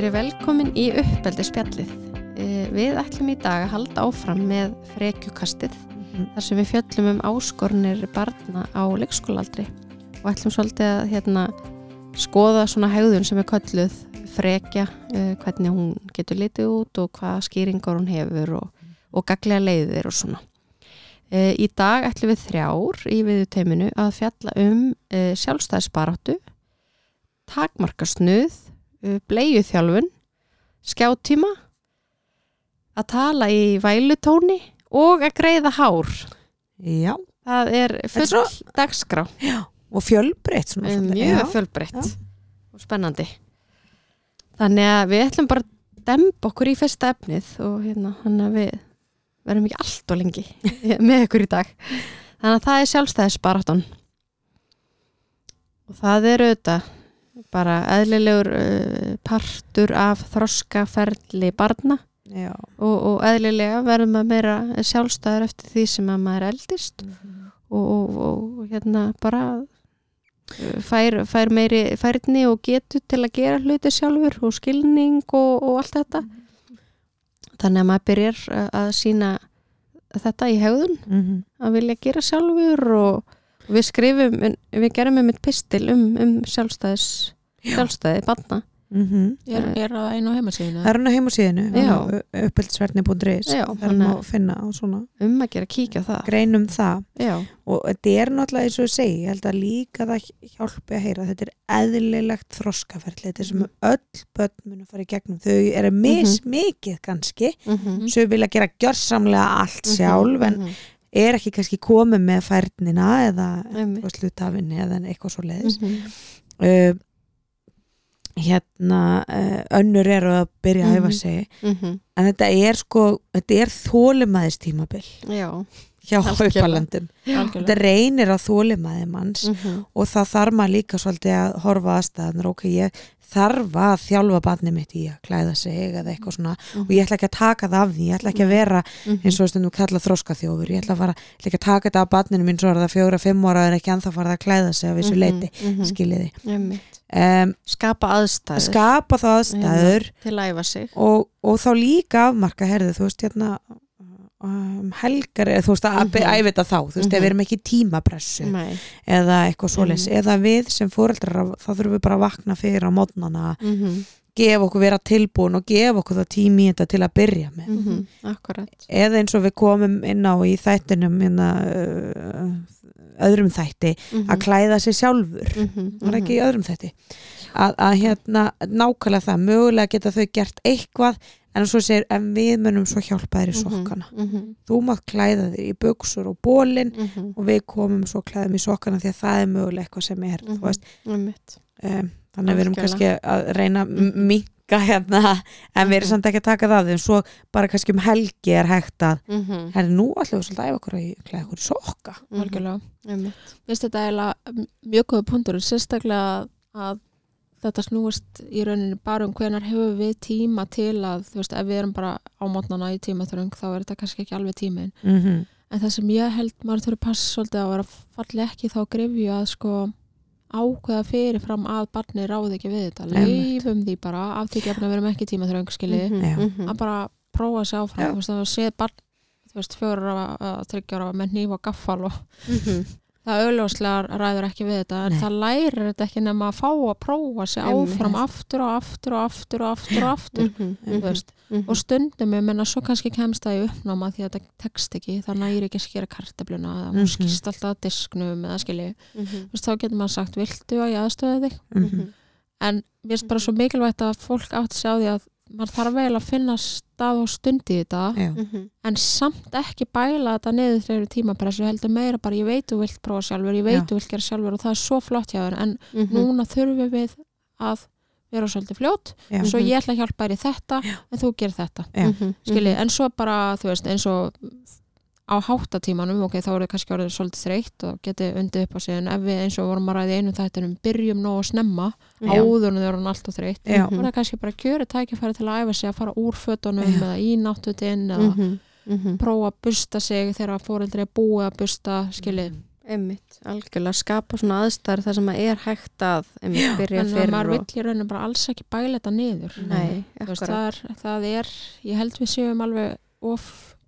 Verið velkomin í uppeldi spjallið. Eh, Við ætlum í dag að halda áfram með frekjukastið þar sem við fjöllum um áskornir barna á leikskólaldri og ætlum svolítið að hérna, skoða svona hegðun sem er kölluð frekja, uh, hvernig hún getur litið út og hvaða skýringar hún hefur og, og gaglega leiðir og svona. Uh, í dag ætlum við þrjár í viðuteiminu að fjalla um uh, sjálfstæðisbaráttu, takmarkasnuð, bleiuþjálfun, skjáttíma, að tala í vælutóni og að greiða hár. Já, Það er full Þetta dagskrá, og fjölbreytt svolítið. mjög Já. fjölbreytt já. og spennandi. Þannig að við ætlum bara að demba okkur í fyrsta efnið og hérna, þannig að við verðum ekki allt og lengi með ykkur í dag. Þannig að það er sjálfstæðisbaráttan. Og það er auðvitað bara eðlilegur uh, partur af þroskaferli barna. Og, og eðlilega verðum að meira sjálfstæður eftir því sem að maður eldist. Og, og, og hérna bara uh, fær, fær meiri færni og getur til að gera hluti sjálfur og skilning og, og allt þetta. Þannig að maður byrjar uh, að sína þetta í hegðun. Mhm. að vilja gera sjálfur og við skrifum, við gerum um eitt pistil um, um sjálfstæðis sjálfstæði barna. Mhm. Er, er það einu á heimasíðinu? Það er hann á heimasíðinu er þannig má að- finna á svona. um að gera kíkja á það. Greinum það. Já, og þetta er náttúrulega eins og ég segi ég held að líka það hjálpi að heyra. Þetta er eðlilegt þroskaferli. Þetta er sem öll börn munu fara í gegnum. Þau eru mis mikið kannski. Mm -hmm. sem vilja gera gjörsamlega allt sjálf en er ekki kannski komið með færnina eða slutafinni eða eitthvað svo leiðis Mhm. uh, hérna uh, önnur eru að byrja að æfa Mhm. sig Mhm. en þetta er sko, þetta er þólimaðistímabil já, hjá haupalendum þetta reynir á þólimaði manns Mhm. og það þarf maður líka svolítið að horfa aðstæðanar ok, ég þarf að þjálfa barnið mitt í að klæða sig eða eitthvað svona og ég ætla ekki að taka það af því, ég ætla ekki að vera Mhm. eins og stundum kalla þroska þjófur ég ætla, að fara, ég ætla ekki að taka þetta af barninu mín svo er það fjóra, fimm ára en ekki anþá farið að klæða sig af þessu leiti, Mhm. skiljiði. Einmitt. um, skapa aðstæður. skapa það aðstæður. Til að æfa sig. Og, og þá líka afmarka hérna um, helgar, eða þú veist að Mhm. mm æfi þetta þá, þú veist, ef Mhm. við erum ekki tímapressu Nei. eða eitthvað svoleiðis, Mhm. eða við sem fóreldrar þá þurfum við bara að vakna fyrir á mótnana Mhm. gefa okkur vera tilbúin og gefa okkur það tími í þetta til að byrja með Mhm. eða eins og við komum inn á í þættinum hérna, uh, öðrum þætti Mhm. að klæða sig sjálfur Mhm. var ekki í öðrum þætti að, að hérna nákvæmlega það mögulega geta þau gert eitthvað en svo segir en við munum svo hjálpa þér í Mhm. sokkana Mhm. þú mátt klæða þér í buksur og bólin Mhm. og við komum svo klæðum í sokkana því að það er mögulega eitthvað sem er veist, Einmitt. um, þannig að við erum kannski að reyna Mhm. minka hérna en við erum Mhm. samt ekki að taka það en svo bara kannski um helgi er hægt að herri nú ætlum við svolítið að æfa okkur að klæða okkur í sokka. Algjörlega. Einmitt. Finnst þetta eiginlega mjög góða punktur sérstaklega að þetta snúist í rauninni bara um hvenar hefur við tíma til að þú veist, ef við erum bara á mótnana í tímaþröng þá er þetta kannski ekki alveg tíminn mm -hmm. en það sem ég held maður þurfi að passa svolítið að falli ekki þá grefju að sko ákveða fyrirfram að barni ráði ekki við þetta leifum því bara af því gefna við erum ekki tímaþröng skilji. Já. Mhm. að bara prófa sig áfram þú veist, að sé barn þú veist, tryggja ára með nýfa og gaffal og Mhm. Það auðljóslega ræður ekki við þetta en Nei. það lærir þetta ekki nema að fá að prófa sig áfram aftur og aftur og aftur og aftur og aftur veist, Mhm. og stundum ég menna svo kannski kemst það í uppnáma því að þetta tekst ekki það næri ekki að skera kartabluna eða hún Mhm. skýst alltaf að disknum eða skilji, þú veist, þá getur maður sagt viltu að ég aðstöðu þig Mhm. en mér finnst bara svo mikilvægt að fólk átt sig á því að maður þarf vel að finna stað og stund í þetta Já. Mhm. en samt ekki bæla þetta niður þegar tímapressu heldur meira bara ég veit þú vilt prófa sjálfur, ég veit Já. þú vilt gera sjálfur og það er svo flott hjá þér en Mhm. núna þurfum við að vera svolítið fljótt Já. svo Mhm. ég ætla að hjálpa þér í þetta en þú gerir þetta, Já. Mhm. skilji en svo bara, þú veist, eins og á háttatímanum, ok, þá er það kannski orðið svolítið þreytt og geti undið upp á sig en ef við eins og vorum að ræði einu þættinum byrjum nóg að snemma, Já. áður en þau eru alltaf þreytt, þá er það kannski bara kjöri tækifæri til að æfa sig að fara úr fötunum eða í náttutinn eða Mhm. Mhm. prófa að busta sig þegar fóreldri er búið að busta skilið, einmitt, algjörlega skapa svona aðstæður þar sem að er hægt að einmitt byrja en fyrir maður og, vill í rauninu bara alls ekki bæla þetta niður nei, veist, það, er, það er, ég held við séum alveg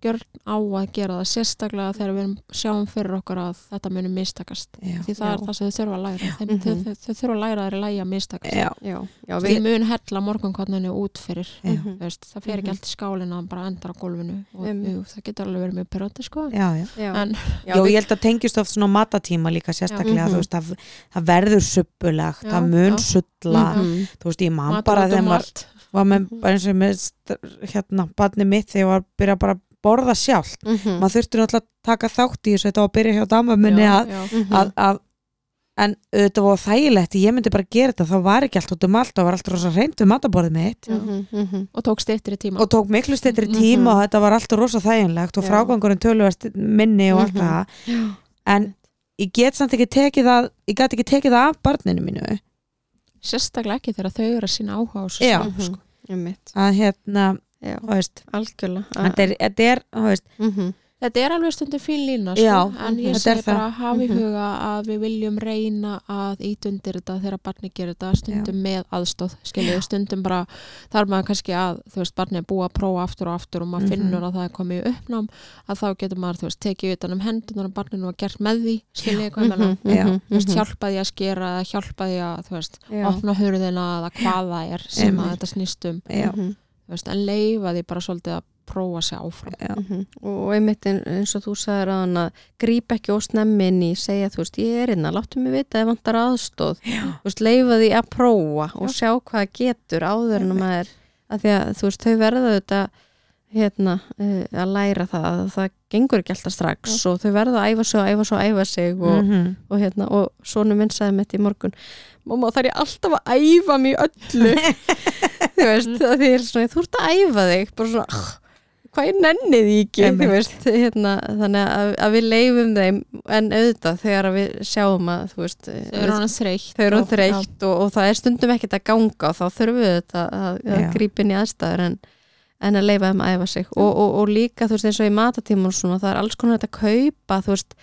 ofgjörn á að gera það sérstaklega þegar við sjáum fyrir okkur að þetta muni mistakast Já. því það Já. er það sem þau þurfa að læra þeim, Mhm. þau, þau, þau þurfa að læra þeir að læra að mistakast Já. já, já, því við, mun hella morgunkotninu út fyrir. Mhm. Veist, það fer ekki Mhm. allt í skálina hann bara endar á gólfinu og Einmitt. jú, það getur alveg verið mjög pyrrandi sko já, já. já, en já, ég held að tengjast oft svona matatíma líka sérstaklega, Já. þú veist, það, það verður suppulegt, það mun sulla, Mhm. þú veist, ég man bara út þegar um maður var með, Mhm. eins og með hérna, barni mitt þegar ég var að byrja bara borða sjálft, Mhm. maður þurfti náttúrulega að taka þátt í þessu, þetta var að byrja hjá dama minni Já, að, já. Mhm. að, að en auðvitað var þægilegt, ég myndi bara gera þetta þá var ekki allt út um allt, það var allt rosa reynd við mataborðið mitt Já. Mhm, mhm. og tók stýttir í tíma og tók miklu steytri Mhm. tíma og þetta var alltaf rosa þægilegt og frágangurinn tölvast minni og allt Mhm. það en ég get samt ekki tekið það ég get ekki tekið það af barninu mínu sérstaklega ekki þegar þau eru að sína áhuga á sjálf, Mhm. sko. að hérna, já, þetta er, þetta er, veist Mhm. Þetta er alveg stundum fín lína sko, Já, en ég segi bara að hafa í Mhm. huga að við viljum reyna að ít undir þetta þegar barni gerir þetta stundum með aðstóð skilju, stundum bara þar maður kannski að þú veist, barni er búið að prófa aftur og aftur og maður Mhm. finnur að það er komið uppnám að þá getur maður, þú veist, tekið utan um hendunar og barninu og gert með því, skilju hvað ég meina Mhm, Já. mhm, þú veist, mhm. hjálpa því að skera eða hjálpa því að, þú veist, Já. opna hurðina að já, veist, en leifa því bara svolítið að prófa sig áfram. Já, Mhm. og einmitt ein- eins og þú sagðir að hann að grípa ekki ósnemmi inn í segja þú veist ég er innan, láttu mig vita ef vantar aðstóð já, veist leifa því að prófa og sjá hvað getur áður en að maður að því að þú veist þau verða þetta hérna uh, að læra það að það gengur ekki alltaf strax og þau verða að æfa sig og æfa sig og æfa sig og, Mhm. og hérna og svona minn sagði mitt í morgun mamma þar ég alltaf að æfa í öllu? Þú veist að því er svona þú ert að æfa þig. Bara svona "Ah, hvað ég nenni því ekki? Veist hérna þannig að, að við leifum þeim en auðvitað þegar að við sjáum að þú veist þau eru hann þreytt þau eru og- þreytt og, og það er stundum ekkert að ganga og þá þurfum við þetta að, að Já. grípa inn í aðstæður en, en að leifa þeim að æfa sig. Og, og, og líka þú veist eins og í matatíma og svona það er alls konar þetta að kaupa þú veist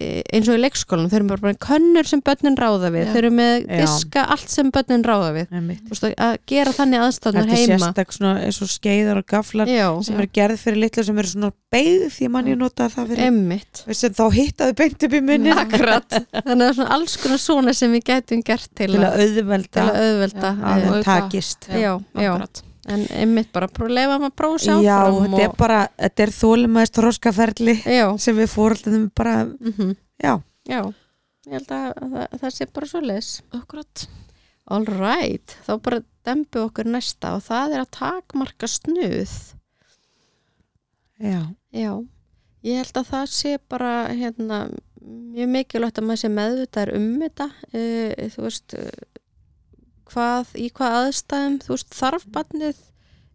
e, eins og í leikskólanum, þau eru bara, bara könnur sem börnin ráða við, Já. þau eru með Já. diska allt sem börnin ráða við. Veist að gera þannig aðstæðunar Þetta er heima. sérstak svona eins og skeiðar og gaflar Já, sem eru gerð fyrir litlu sem eru svona beigð því mann ég nota það fyrir sem þá hittaðu beint upp í munni þannig að svona alls konar svona sem við gætum gert til, til að, að auðvelda. til að auðvelda Já, að auka. takist. Já, já, Akkurat. En einmitt bara pró- leifa maður að prófa sér Já, þetta er bara, þetta er þólimaðist þroskaferli já, sem við fóröldum bara, mm já, já. Ég held að, að, að það sé bara svo leis Akkurat. all right, þá bara dembu okkur næsta og það er að takmarka snuð. Já, já, ég held að það sé bara hérna, mjög mikilvægt að maður sé meðvitaður um þetta. E, þú veist eh, hvað, í hvað aðstæðum þú veist, þarf barnið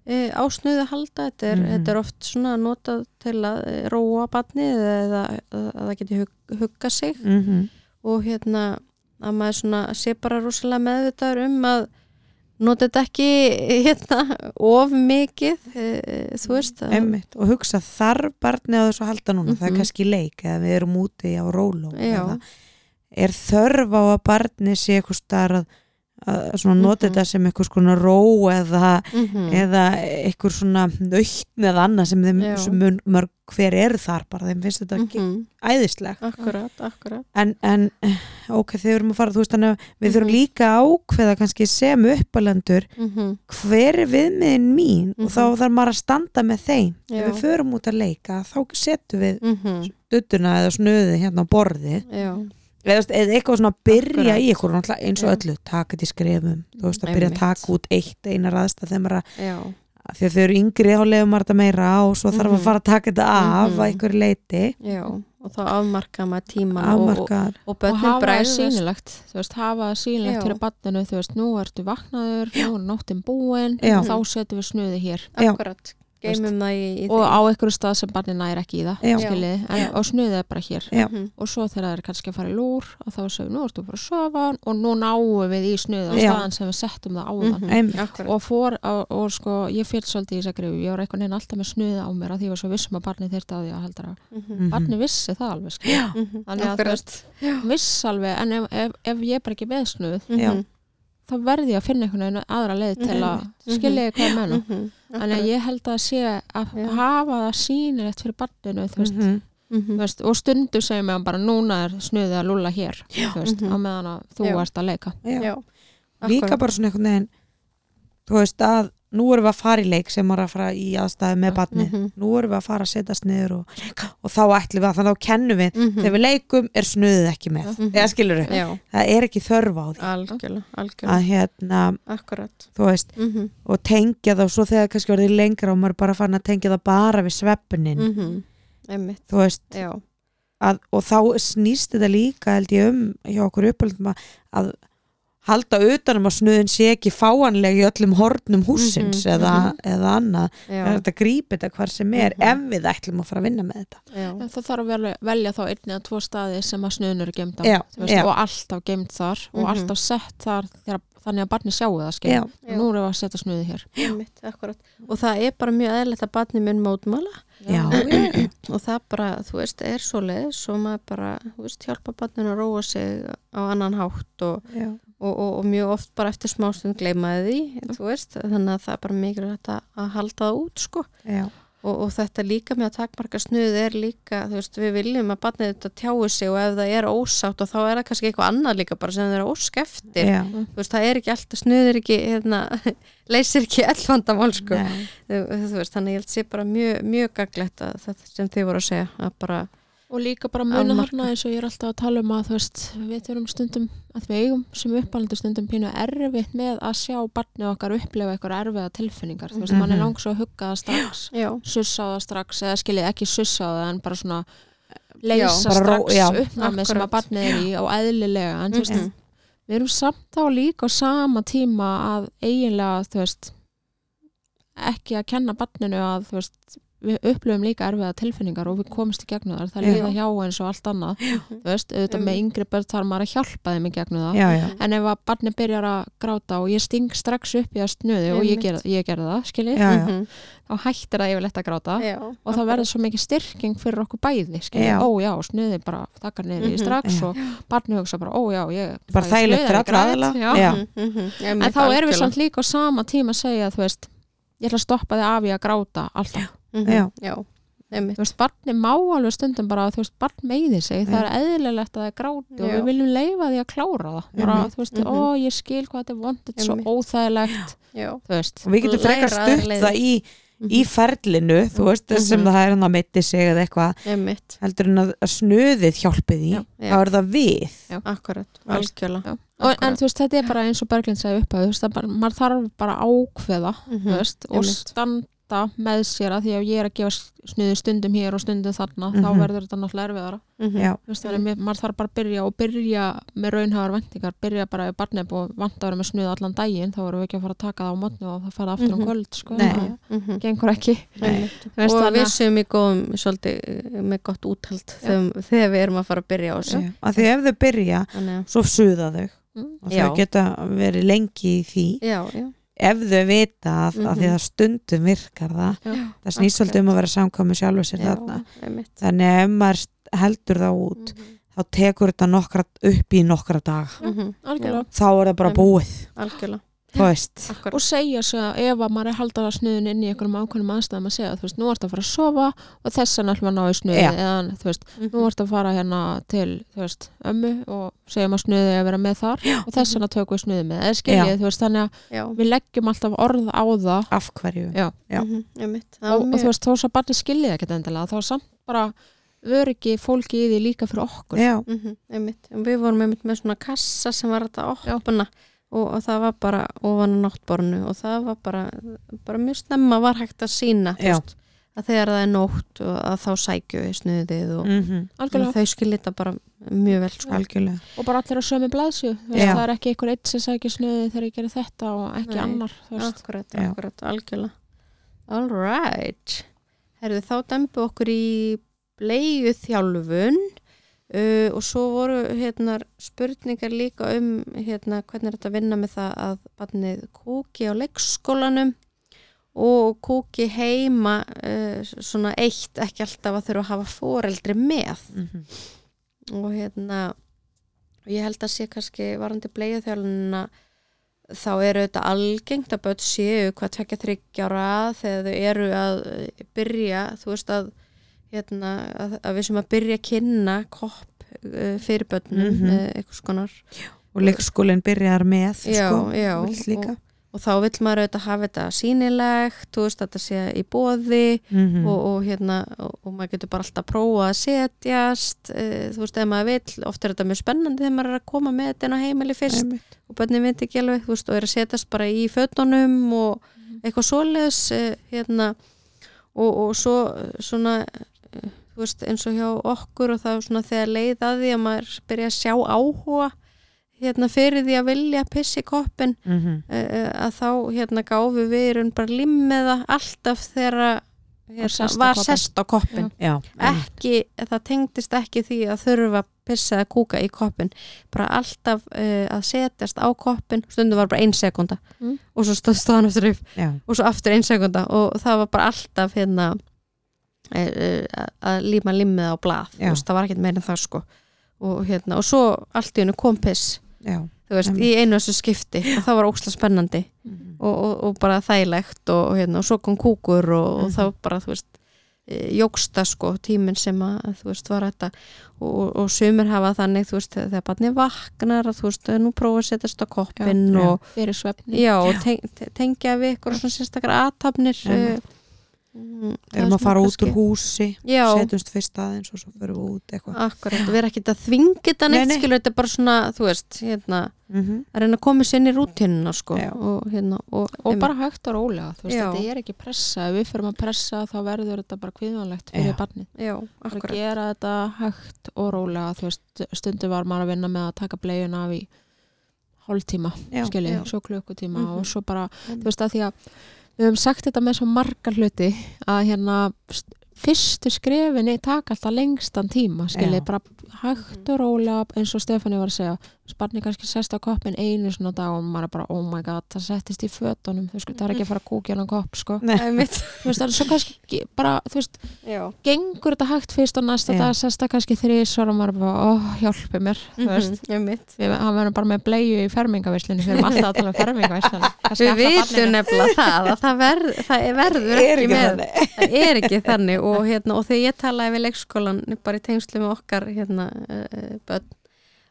e, á snuð að halda? Þetta er, Mhm. þetta er oft svona notað til að eh, róa barnið eða að, að það geti hug, hugga sig. Mm og hérna að maður svona sé bara rosalega meðvitaður um að nota þetta ekki hérna of mikið e, þú veist að, emmitt og hugsa þarf barni á þessu að halda núna, það er Mhm. kannski leik eða við erum úti á róló er þörf á að barni sé eitthvað starf að, svona nota Mhm. þetta sem eitthvað svona ró eða, mm eða eitthvað svona nöytn eða annað sem þeim sem mörg hver eru þar bara, þeim finnst þetta ekki -hmm. æðislegt akkurat, akkurat en, en ok, þegar við erum að fara þú veist þannig að við þurfum Mhm. líka ákveða kannski sem uppalendur mm -hmm. hver er viðmiðin mín og Mhm. þá þarf maður að standa með þeim Já. ef við förum út að leika þá setum við Mm -hmm. duttuna eða snöði hérna á borðið já, eða, eitthvað svona að byrja Akkurat. í ykkur náttúrulega eins og öllu, taka þetta í skrefum þú veist að byrja að taka út eitt einar aðstæð þegar maður að að því að þau eru yngri þá lefum maður þetta meira og svo þarf Mhm. að fara að taka þetta af Mhm. að einhverju leiti já og þá afmarka maður tíman og, og, og og börnin hafa það sýnilegt þú veist, hafa það sýnilegt Já. fyrir barninu þú veist, nú ertu vaknaður, nú er nóttin búin þá setjum við snuði hér. Akkurat geymum það í, í og á einhverju stað sem barni næri ekki í það Já. skiljiði, en Já. á snuðið er bara hér Já. Mhm. og svo þegar það er kannski að fara í lúr og þá segjum við, nú ertu bara að sofa og nú náum við í snuðið á staðan sem við settum það áðan Mhm. Einmitt. Akkurat. og, fór, og, og sko, ég fyrir svolítið í þess að grefu, ég var einhvern veginn alltaf með snuðið á mér að því ég var svo vissum að barnið þyrfti á því að heldur að Mhm. Mhm. barnið vissi það alveg skiljiði. Mhm. Þannig að veist, viss alveg en ef, ef, ef ég er bara ekki með snuð Já. Mhm. Þá verði ég að finna einhvern veginn aðra leið til að Mhm. skilja hvað ég menna Mhm. Þannig að ég held að sé að Já. hafa það sýnilegt fyrir barninu Mhm. þú Mhm. veist, og stundu mig hann bara núna er snuðið að lúlla hér þú veist, Mhm. á meðan að þú Já. ert að leika Já. Já. líka bara svona einhvern veginn þú veist að nú erum við að fara í leik sem er að fara í aðstæði með barni Mhm. nú erum við að fara að setjast niður og, og þá ætlum við að þannig að kennum við. Mhm. þegar við leikum er snuðið ekki með. Við, Já, það er ekki þörf á því. Algjörlega, að algjörlega, hérna, akkurat. þú veist Mhm. og tengja það og svo þegar kannski orðið lengra og maður bara fann að tengja það bara við svefnin Mhm. Þú veist, að, og þá snýst þetta líka held ég um hjá okkur uppöldum að, að halda utanum að snuðin sé ekki fáanleg í öllum hornum húsins Mhm, eða, mhm. eða annað. Já, er þetta grípið þetta hvar sem er Mhm. ef við ætlum að fara að vinna með þetta? Já, En það þarf að velja, þá einni eða tvo staði sem að snuðin eru gemd á Já, þú veist, já. og alltaf gemd þar og Mhm. alltaf sett þar þegar, þannig að barni sjáu það Já. og nú við að setja snuðið hér. Akkurat og það er bara mjög eðlilegt að barni mun mótmála Já, og það bara, þú veist, er svo leiðis og maður bara, þú veist, hjálpa barninu að róa sig á annan hátt og, já, og, og, og mjög oft bara eftir smástund gleymaði því, þú veist. Þannig að það er bara mikilvægt að, að halda það út, sko. Og, og þetta líka með að takmarka snuð er líka, þú veist, við viljum að barnið þetta tjái sig og ef það er ósátt og þá er það kannski eitthvað annað líka bara sem það er ósk eftir. Já. þú veist, það er ekki alltaf snuð er ekki, hérna, leysir ekki ellvandamál, sko. Þú, þú veist, þannig ég held sé bara mjög, mjög gaglegt að þetta sem þið voru að segja að bara, og líka bara muna þarna eins og ég er alltaf að tala um að þú veist, við erum stundum að við eigum sem uppalandi stundum pínu erfitt með að sjá barnið okkar upplefa eitthvað erfiða tilfinningar, þú veist, Mhm. mann er langs að hugga það strax já, sussa á það strax eða skiljið ekki sussa á það en bara svona leysa strax uppnámið sem að barnið er í og eðlilega. En þú veist, Mhm. við erum samt á líka á sama tíma að eiginlega þú veist ekki að kenna barninu að þú veist við upplöfum líka erfiða tilfinningar og við komumst í gegnum þar, það Já. líða hjá eins og allt annað þú veist, auðvitað með yngri börn þarf maður að hjálpa þeim í gegnum það já, já. en ef að barni byrjar að gráta og ég sting strax upp í að snuði og ég, Einmitt. ger, ég gerði það, skiljið. Mhm. þá hættir það yfirleitt að gráta já, og það verður svo mikið styrking fyrir okkur bæði skilja, Já. ó já, snuði bara þakkar niður í Mhm. strax Já. og barni hugsa bara, ó já, ég Bara þægilegt fyrir. Já. Mhm, en þá erum við algjörlega. samt líka á sama tíma að segja, þú veist ég ætla að stoppa þig af í að gráta alltaf, Mhm. Já. já, einmitt þú veist, barni má alveg stundum bara, þú veist, barn meiði sig það er eðlilegt að það er gráti og Já. við viljum leifa því að klára það bara, þú veist, Mhm. ó, ég skil hvað þetta er vond þetta er svo óþægilegt já, þú veist, og við getum frekar stutt það í, í ferlinu þú veist, Mhm. sem það er hann að mitti sig eða eitthvað, heldur en að, að snuðið hjálpi því, Já. þá er það við Já. akkurat, Já. og, en þú veist, þetta er bara eins og Berglind sagði upp að veist, maður þarf bara ákveða Mhm. veist, og Einmitt. Standa með sér að því að ég er að gefa snuði stundum hér og stundum þarna þá Mhm. verður þetta náttúrulega erfiðara. Veist, þannig, að maður þarf bara að byrja og byrja með raunhæðar vendingar, byrja bara ef barnið er búið vant að vera með snuð allan daginn þá erum við ekki að fara að taka það á mótnu og það fara aftur um Mhm. kvöld sko, Nei. það Mhm. gengur ekki. Og við séum í góðum svolítið eh, með gott úthald þegar, þegar við erum að fara að byrja á þessu. Að því ef þau byrja, svo suða þau. Mm. og Já. þau geta verið lengi í því. Já, já, ef þau vita að, mm að því Mhm. að stundum virkar það Já. það snýst svolítið um að vera samkvæmi sjálfur sér já, þarna einmitt þannig að ef maður heldur það út Mhm. þá tekur þetta nokkra upp í nokkra daga Mhm. algjörlega þá er það bara Einmitt. búið algjörlega, og segja svo að ef að maður er haldar að snuðin inn í einhverjum ákveðnum aðstæðum að segja þú veist, nú ert að fara að sofa og þess að ætlum að ná í snuði Já. eða þú veist, Mhm. nú ert að fara hérna til þú veist, ömmu og segjum að snuði að vera með þar Já. og þess að tökum við snuði með eða skiljið, þú veist, þannig að já, við leggjum alltaf orð á það af hverju Já. Já. Mhm. einmitt Það og, og þú veist, þó svo barni skiljið ekkert endilega þá er samt bara öryggi fólki í því líka fyrir okkur Já. Mhm, einmitt. Og við vorum einmitt með svona kassa sem var þetta að opna og, og það var bara ofan á náttbornu og það var bara, bara mjög snemma var hægt að sína veist, að þegar það er nótt og að þá sækju við snuðið og Mm algjörlega, þau skilja þetta bara mjög vel sko. og bara allir á sömu blaðsju það er ekki einhver eitt sem sækir snuði þegar ég gerir þetta og ekki Nei. annar akkurat, akkurat, algjörlega. All right. Herðu, þá dembu okkur í bleiðu þjálfun uh, og svo voru hérna, spurningar líka um hérna, hvernig er þetta að vinna með það að barnið kúki á leikskólanum og kúki heima uh, svona eitt, ekki alltaf að þurfa að hafa foreldri með Mhm. og hérna ég held að sé kannski varandi bleiðu þjálfunina þá eru þetta algengt að börn séu hvað tvekja þryggjára þegar þau eru að eh, byrja þú veist að, hérna, að, að við sem að byrja að kynna kopp uh, fyrir börnum mm Mhm. eitthvað skonar og leikskólinn byrjar með já, sko, já, og, og þá vill maður auðvitað hafa þetta sýnilegt þú veist að þetta sé í bóði Mhm. og, og hérna og, og maður getur bara alltaf að prófa að setjast uh, þú veist ef maður vill oft er þetta mjög spennandi þegar maður er að koma með þetta inn á heimili fyrst Einmitt. og bönni veit ekki alveg þú veist og er að setjast bara í fötunum og Mhm. eitthvað svoleiðis uh, hérna og, og svo svona þú veist eins og hjá okkur og það er svona þegar leið að því að maður byrja að sjá áhuga hérna fyrir því að vilja pissi koppin Mhm. uh, að þá hérna gáfu við erum bara limmiða alltaf þegar hérna, sest var sest á koppin já, ekki, það tengdist ekki því að þurfa pissa að kúka í koppin bara alltaf uh, að setjast á koppin stundum var bara ein sekunda Mm. og svo stóð stóðan aftur upp já, og svo aftur ein sekunda og það var bara alltaf hérna að líma limmið á blað. Veist, það var ekkert meira en það sko. Og, hérna, og svo allt í hennu kom piss. Veist, í einu þessu skipti. Og það var óksla spennandi. Mhm. og, og, og bara þægilegt hérna, og svo kom kúkur og, og Mhm. þá bara þú veist e, jógsta sko tíminn sem að þú veist var þetta. Og, og, sumir hafa þannig þú veist þegar barni vaknar þú veist nú prófa að setjast á koppinn Já, og já, og teng, te- tengja við ykkur svona sérstakar aðtapnir Einmitt. erum að fara út úr húsi já, setjumst fyrst aðeins og svo förum við út eitthvað akkurat, við erum ekki að þvinga þetta Nei, neitt nei. skilur, þetta er bara svona þú veist, hérna Mhm. að reyna að koma sér inn í rútínuna sko og hérna og, og bara hægt og rólega, þú veist, Já. þetta er ekki pressa ef við fyrir að pressa þá verður þetta bara kviðanlegt fyrir Já. barnið, já, bara akkurat gera þetta hægt og rólega, þú veist, stundum var maður að vinna með að taka bleiun af í hálftíma, Já, skiljið, svo klukkutíma Mhm. og svo bara, þú veist, að því að við höfum sagt þetta með svo margar hluti að hérna st- fyrstu skrefinni taka alltaf lengstan tíma skiljið, Já. bara hægt og rólega eins og Stefáni var að segja sparni kannski sest á koppin einu svona dag og maður er bara, oh my god, það settist í fötunum þú veist, það er ekki að fara að kúkja hann kopp sko. Nei. Einmitt. þú veist, það er svo kannski bara, þú veist, já, gengur þetta hægt fyrst og næsta Já. dag sest það kannski þrís og maður er bara, oh, hjálpi mér þú veist, einmitt við, hann verður bara með bleiu í fermingavislinu, við erum alltaf að tala um fermingavislinu Við vitum nefnilega það að það, verð, það er verður Er ekki með þannig. það er ekki þannig og, hérna, og þegar ég talaði við leikskólan bara í tengslu með okkar hérna, uh, börn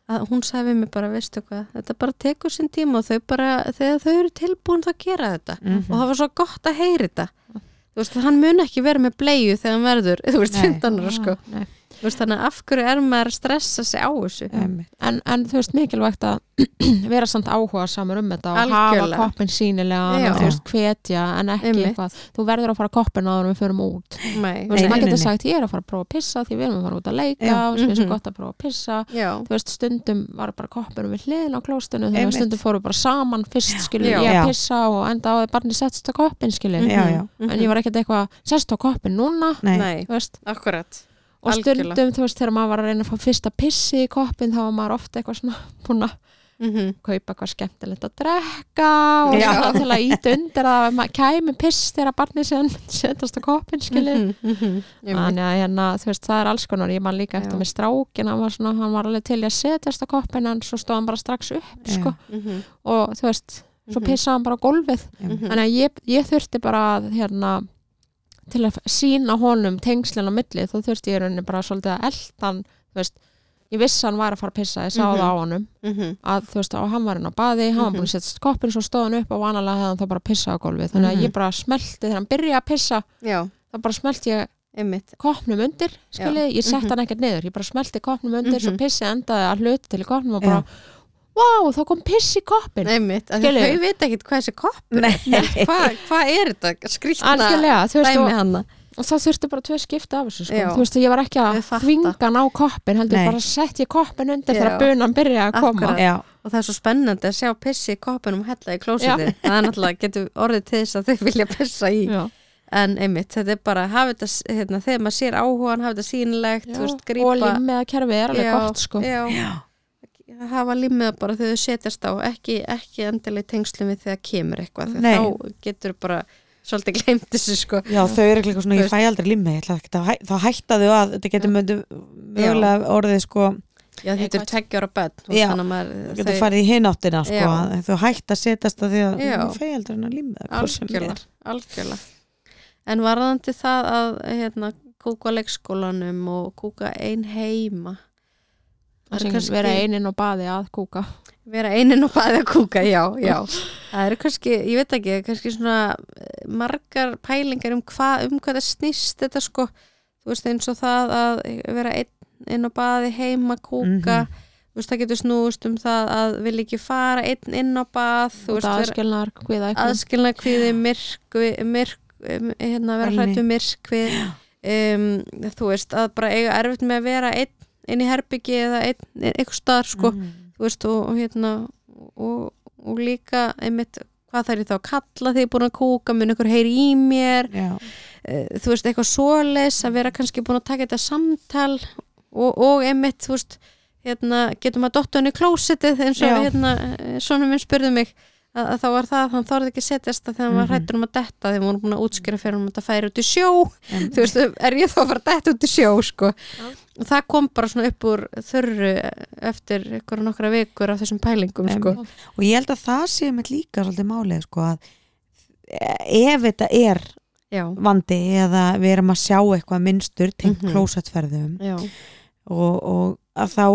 að hún við mig bara, veistu hvað þetta bara tekur sinn tíma og þau bara þegar þau eru tilbúin það gera þetta Mhm. og það var svo gott að heyri þetta þú veist, hann mun ekki vera með bleiu þegar hann verður, þú veist, Nei. 15 ára sko Nei. Þú veist, þannig að af hverju er maður að stressa sig á þessu? En, en þú veist mikilvægt að vera samt áhuga samar um þetta og Algjörlega. hafa koppin sínilega og þú veist hvetja en ekki Einmitt. eitthvað. Þú verður að fara koppin áður en við förum út. Nei, þú veist, maður getur sagt ég er að fara að prófa að pissa því við erum að fara út að leika Já. og svo er svo Mhm. gott að prófa að pissa. Já, þú veist, stundum var bara koppinum við hliðin á klóstinu þannig að stundum fóru bara saman fyrst skilur Já. ég að pissa og enda á að barni settst á koppin skilur mhm. en ég var ekkert eitthvað sest á koppin núna? Nei. Nei, og Algjörlega. stundum þú veist þegar maður var að reyna að fá fyrsta pissi í koppin þá var maður ofta eitthvað svona búin að mm kaupa eitthvað skemmtilegt að drekka og Já. svona til að íta undir að maður kæmi piss þegar barnið sem setast á koppin skilur Mhm, þannig að hérna, þú veist, það er alls konar ég man líka eftir Já. með strákin hann var, svona, hann var alveg til að setjast á koppin en svo stóð hann bara strax upp sko. Mhm, og þú veist, svo pissaði hann bara á gólfið Mhm. mhm. þannig að ég, ég þurfti bara að, hérna til að sína honum tengslinn á milli þá þurfti ég rauninni bara svolítið að eldan veist, ég vissi að hann var að fara að pissa ég sá Mhm. það á honum Mhm, að þú veist, og hann var inn á baði, hann var búin að setja koppin svo stóð hann upp og vanalega hefði hann þá bara pissa á gólfið þannig að Mhm. ég bara smelti þegar hann byrjaði að pissa Já, þá bara smelti ég einmitt koppnum undir, skilji, ég sett Mhm. hann ekkert niður ég bara smelti koppnum undir, svo Mhm. pissi endaði að hluti til koppnum og bara wow, þá kom piss í koppin Einmitt, af því Skilurðu? þau veit ekkit hvað þessi koppur Nei. er. Hvað hva er þetta? Skrýtna dæmi og, hana. og það þurfti bara tvö skipta af þessu, sko, þú veist, ég var ekki að þvinga hann á koppin, heldur Nei. bara sett ég koppin undir þegar bunan byrjaði að koma. Og það er svo spennandi að sjá pissi í koppinum hella í klósitið það er náttúrulega getur orðið til þess að þau vilja pissa í. Já. en einmitt, þetta er bara hafa þetta, hérna, þegar maður sér áhugan hafa þetta sýnilegt, þú veist, og grípa límmiða kerfi er alveg Já, gott sko. já, Já. Hafa límið bara þegar þau setjast á ekki, ekki endilega í tengslum við þegar kemur eitthvað, þá getur bara svolítið glemt þessu sko. Já, þau eru eitthvað svona, Þú ég fæ aldrei limmi, ég ætla ekki að hæ- þá hætta þau að, þetta getur mögulega orðið sko, Já, þetta er tveggjára að maður getur farið í hináttina sko, þau hætta að setjast að því að ég fæ aldrei hennar limmi algjörlega, algjörlega. En varðandi það að hérna, kúka leikskólanum og kúka ein heima það er kannski- vera einin og baði að kúka. Vera einin og bæði að kúka, já, já. Það eru kannski, ég veit ekki kannski svona eh, margar pælingar um hvað, um hvað það snýst þetta sko, þú veist eins og það að vera einn inn á baði heima kúka, Mhm. þú veist það getur snúist um það að vil ekki fara einn inn á bað, þú og veist það vera aðskilnar hviða eitthvað. aðskilna kviði myrkvi, myrk, um, hérna vera hrættu myrkvið um, þú veist að bara eiga erfitt með að vera einn inn í herbyggi eða eitthvað staðar sko. Þú veist og, og hérna og, og líka einmitt hvað þær er þá að kalla því búin að kúka? Mun ykkur heyri í mér? Uh, þú veist eitthvað svoleis að vera kannski búin að taka þetta samtal og, og einmitt þú veist hérna getur maður dottu hann í klósitið eins og hérna eh, svona minn spurði mig að, að þá var það að hann þorði ekki að setjast að þegar hann var Mhm. hrættur um að detta þegar hann voru búin að útskýra fyrir hann að þetta færi út í sjó. Þú veist, er ég þá að fara að detta út í sjó sko. Já. Og það kom bara svona upp úr þörru eftir ykkur nokkra vikur af þessum pælingum sko. og ég held að það sé með líka svolítið málið sko að ef þetta er já, vandi eða við erum að sjá eitthvað minnstur tengt Mhm. klósettferðum já, og, og að þá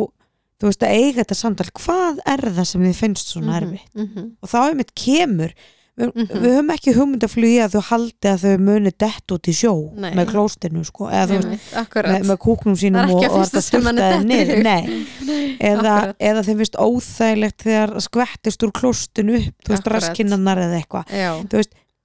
þú veist að eiga þetta samtal hvað er það sem þið finnst svona Mhm, erfitt? Mhm, og þá einmitt kemur við, Mhm. við höfum ekki hugmynd að þau haldi að þau muni dett út í sjó Nei. með klóstinu sko eða þú veist með, með kúknum Það sínum og, og dettur í niður. Nei. eða, eða þeim finnst óþægilegt þegar skvettist úr klóstinu upp þú veist raskinnanar eða eitthvað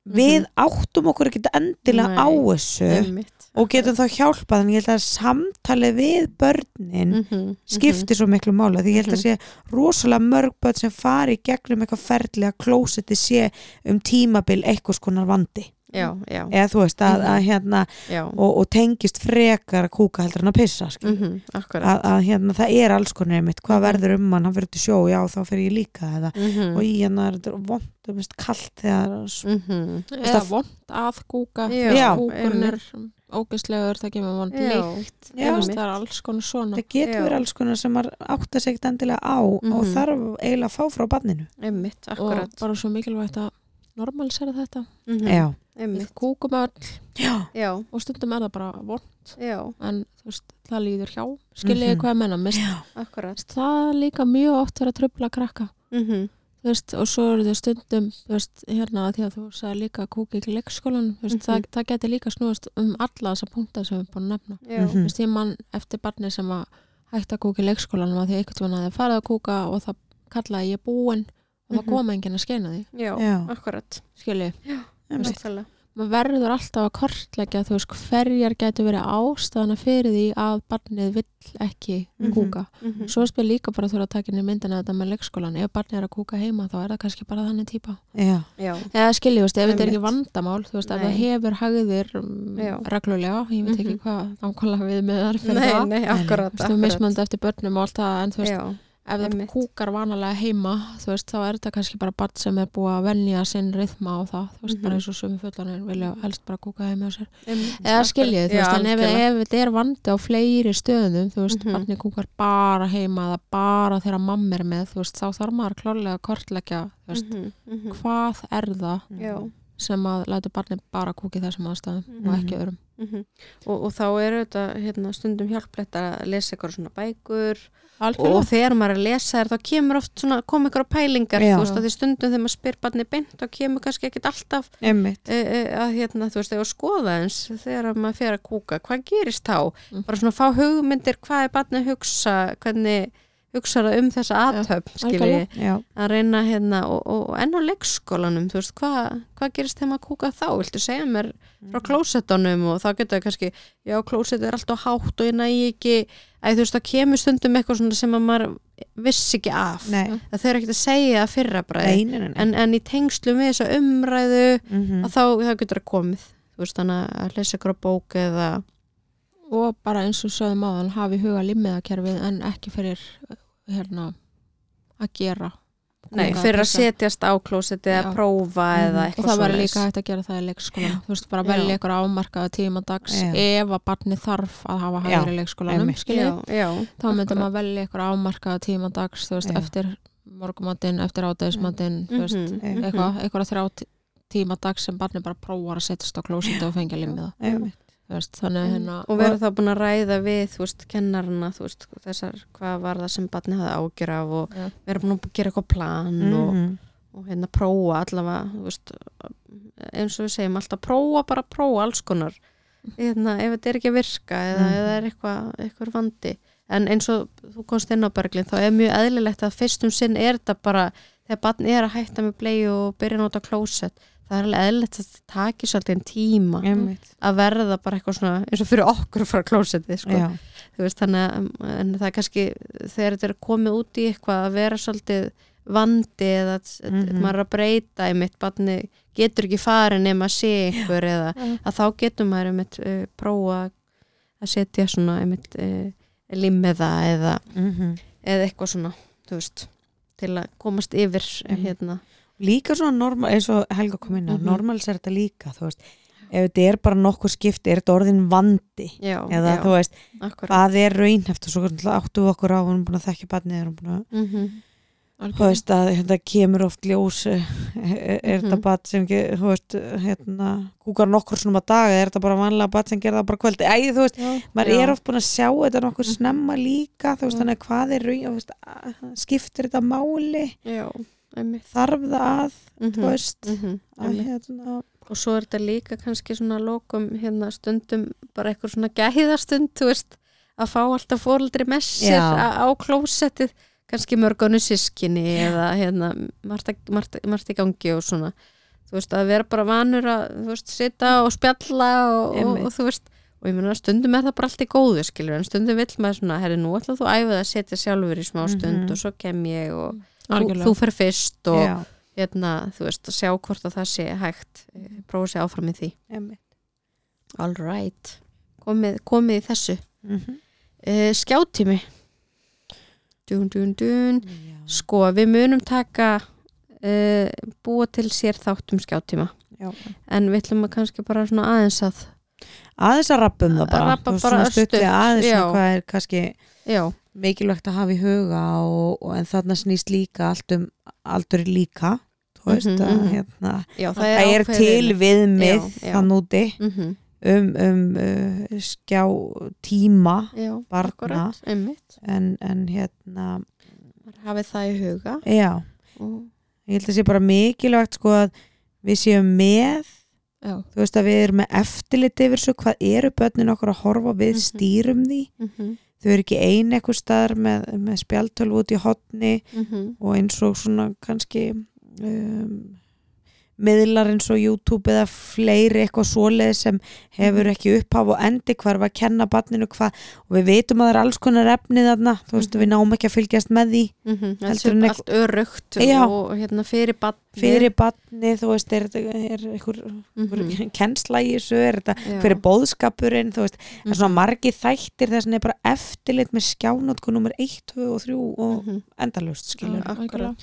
já, þú veist, við áttum okkur ekki endilega Nei. á þessu einmitt og getum þá hjálpað en ég held að samtalið við börnin Mhm, skiptir svo miklu mála því ég held að sé rosalega mörg börn sem fari gegnum eitthvað ferli að klósetti sé um tímabil eitthvað skonar vandi. mhm, já, já, eða þú veist að, Mhm. að hérna já. og, og tengist frekar að kúka heldur en að pissa mhm, akkurat. Að, að hérna það er alls konar einmitt hvað Mhm. verður um hann, hann fyrir til sjó já þá fyrir ég líka eða Mhm, og í hérna er þetta vond, þú veist, kallt þegar mhm, eða vond að kúka kúkurinn er ógeðslegur það kemur vond líkt. Það er alls konar svona. Það getur verið alls konar sem átta sig ekkert endilega á og Mhm. þarf eiginlega að fá frá barninu. Einmitt, og bara svo mikilvægt að normalisera þetta. Mhm, já, við einmitt, kúkum öll. Já, já, og stundum er það bara vond já, en veist, það líður hjá. Skiljiði Mhm. hvað ég menna, mist já. akkurat það er líka mjög oft verið að trubla krakka. Mhm, þú veist, og svo eru þau stundum veist, hérna því að þú sagði líka að kúka ekki í leikskólan, veist, Mhm. það, það geti líka snúast um alla þessa punkta sem við erum búin að nefna. Já, Mhm. ég mann eftir barni sem að hætti að kúka í leikskólanum að því einhvern veginn að þið farið að kúka og það kallaði ég búin og það Mhm. kom enginn að skeina því. Já, Já. akkurat. Skilji, maður verður alltaf að kortleggja þú veist, hverjar getur verið ástæðana fyrir því að barnið vill ekki Mhm. kúka. Mhm, svo spil líka bara þú að taka inn í myndina þetta með leikskólan, ef barnið er að kúka heima þá er það kannski bara þannig típa. Já, já, eða skilji, ef þetta er ekki vandamál þú veist, ef það hefur hagðir Já. reglulega, ég veit ekki Mhm. hvað nákvæmlega við með þar fyrir nei, það. nei, akkurat, þú veist, mismönd eftir börnum og allt það en þú veist, já, ef það kúkar vanalega heima þú veist, þá er þetta kannski bara barn sem er búið að venja sinn rithma og það þú veist, Mhm. bara eins og sumi fullanir vilja helst bara kúka heima á sér einmitt, eða skiljið, þú veist, en ef, ef þetta er vandi á fleiri stöðum, þú veist, Mhm. barnið kúkar bara heima eða bara þegar mamma er með, þú veist, þá þarf maður klárlega að kortleggja, þú veist, Mhm, mhm, hvað er það sem að læta barnið bara kúka í þessum aðstæðum Mhm. og ekki öðrum mhm. og, og þá eru þetta hérna, stundum hjálplegt að lesa eitthvað svona bækur og Algjörlega, þegar maður er að lesa þér þá kemur oft svona, kom eitthvað pælingar Já. þú veist að því stundum þegar maður spyr barni beint þá kemur kannski ekkit alltaf e, e, að hérna, þú veist, eða skoða eins þegar maður fer að kúka, hvað gerist þá Mhm. bara svona fá hugmyndir hvað er barni að hugsa, hvernig hugsa það um þessa aðtöfn, skilji að reyna hérna og, og enn á leikskólanum, þú veist, hvað hva gerist þegar maður kúka þá, viltu segja mér frá klósettunum og þá getur það kannski já, klósett er alltaf hátt og ég næ ekki að þú veist, það kemur stundum eitthvað svona sem að maður vissi ekki af. Nei, að þau eru ekkert að segja það fyrra bræði nei, nei, nei, nei. en, en í tengslu með þessa umræðu Mhm. að þá, þá getur það komið. Þú veist þannig að lesa ykkur á bók eða og bara eins og sögðum áðan hafi huga limmiðakerfið en ekki fyrir hérna að gera Nei, fyrir að setjast á klósetti eða prófa Mhm. eða og eitthvað það væri svoleiðis. líka hægt að gera það í leikskólanum þú veist bara Já. velja ykkur ámarkaða tíma dags Já. ef að barni þarf að hafa hægri í leikskólanum þá myndum maður velja ykkur ámarkaða tíma dags þú veist Já. eftir morgumatinn, eftir ádæðismatinn Mhm, mhm. eitthvað, eitthvað þrjá tí- tíma dags sem barni bara prófar að setjast á klósetti og fengja limmiða veist, þannig að hérna og vera þá búin að ræða við þú veist, kennarana, þú veist, þessar hvað var það sem barni hafði ágjör af og Já. vera búin að gera eitthvað plan og, Mhm. og hérna prófa allavega þú veist, eins og við segjum alltaf prófa, bara prófa alls konar hérna, ef þetta er ekki að virka eða, Mhm. eða er eitthvað, eitthvað vandi en eins og þú komst inn á Berglinn þá er mjög eðlilegt að fyrstum sinn er þetta bara, þegar barn er að hætta með blei og byrja að nota klósett það er alveg eðlilegt að það taki svolítið en tíma Einmitt. að verða bara eitthvað svona eins og fyrir okkur að fara klósetti sko. Veist þannig að en það er kannski þegar þetta er komið út í eitthvað að vera svolítið vandi eða mm Mhm. maður að breyta í mitt barni getur ekki farið nema að sé ykkur eða að þá getur maður einmitt uh, prófa að setja svona einmitt uh, limmiða eða, Mhm. eða eitthvað svona veist til að komast yfir Mhm. hérna líka svona normal, eins og Helga kom inn á Mhm. normals er þetta líka, þú veist. Ef þetta er bara nokkur skipti, er þetta orðin vandi? Já, eða já, þú veist, akkurat. hvað er raunheft og svo áttu við okkur á, hún er búin að þekka barnið, er hún búin að mm -hmm. þú veist að þetta kemur oft ljós eh, er, er Mhm. þetta bat sem ekki, þú veist, hérna kúkar nokkur svona að daga, er þetta bara vanlega bat sem gerða bara kvöldi, æ, þú veist Já. maður er oft búin að sjá þetta nokkur Mhm. snemma líka, þú veist, þannig að hvað er raun, þú veist, að- skiptir þetta máli? Já, þarf það að, mm þú veist -hmm. að hérna og svo er þetta líka kannski svona lokum hérna stundum bara eitthvað svona gæðastund veist, að fá alltaf sér Já. á, klósettið kannski mörgunu sískinni eða hérna margt, margt, margt í gangi og svona þú veist, að vera bara vanur að veist, sita og spjalla og, og, og þú veist, og ég meina stundum er það bara allt í góðu skilur, en stundum vill maður svona herri, nú ætla þú æfið að setja sjálfur í smá stund Mhm. og svo kem ég og þú, þú fer fyrst og já, hérna, þú veist, sjá hvort að það sé hægt, eh, prófa sér áfram í því. All right, komið, komið í þessu Mhm. uh, Skjáttími Dún, dún, dún Já. Sko, við munum taka uh, búa til sér þáttum skjáttíma Já. en við ætlum að kannski bara svona aðeins að aðeins að það bara Rappa Þú veist, bara stuttlega örstutt, aðeins já. hvað er kannski já, mikilvægt að hafa í huga og, og en þarna snýst líka allt um aldur líka þú veist Mhm, að mhm. hérna, já, það er, ákveðið- til viðmið þann úti. Mhm, um, um uh, skjá tíma Já, Barna. akkurat, en, en hérna Hafið það í huga. já, og, ég held að sé bara mikilvægt sko að við séum með Já. þú veist að við erum með eftirlit yfir svo hvað eru börnin okkur að horfa við Mhm. stýrum því. Mm þau eru ekki ein eitthvað staðar með, með spjaltölu út í hotni -hmm, og eins og svona kannski um, miðlar eins og YouTube eða fleiri eitthvað svoleið sem hefur Mhm. ekki upphaf og endi hvar var að kenna barninu hvað og við veitum að það er alls konar efni þarna þú veist Mhm. við náum ekki að fylgjast með því allt, Heldur en allt örugt Já. og hérna fyrir batni fyrir barni þú veist er þetta er einhver, einhver Mhm, kennsla í þessu er þetta já. fyrir bóðskapurinn þú veist það er svona Mhm, margi þættir þess að er bara eftirlit með skjánótku nummer 1, 2 og 3 og endalust skilur akkurat.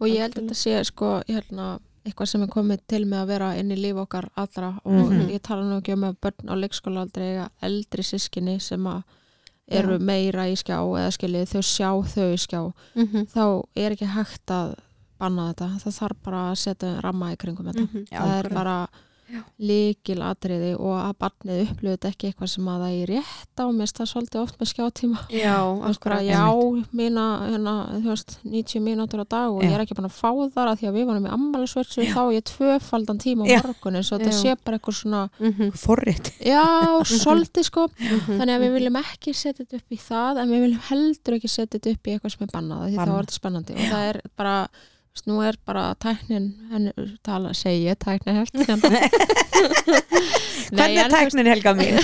og ég held að þetta sé sko hérna, eitthvað sem er komið til með að vera inn í líf okkar allra og Mhm. ég tala nú ekki um að börn á leikskóla aldrei eiga eldri sískinni sem að eru Já. meira í skjá eða skiljið þau sjá þau í skjá mhm, þá er ekki hægt að banna þetta, það þarf bara að setja ramma í kringum þetta mhm. Já, það er akkurat. bara Já. Líkil atriði og að barnið upplöðu þetta ekki eitthvað sem að það er rétt á. Mér það svolítið oft með skjátíma. Já, bara, akkurat já, mína, hérna, þú veist, 90 mínútur á dag og Já. ég er ekki búin að fá þar að því að við varum í ammælisverksu þá er ég tvöfaldan tíma á morgunin svo þetta sé bara eitthvað svona Mhm, forrétt já, svolítið sko. Mhm, þannig að við viljum ekki setja þetta upp í það en við viljum heldur ekki setja þetta upp í eitthvað sem er bannað því þá Bannað. er þetta spennandi. Og það er bara nú er bara tæknin henni, tala, segi ég tæknin held hvernig er tæknin Helga mín?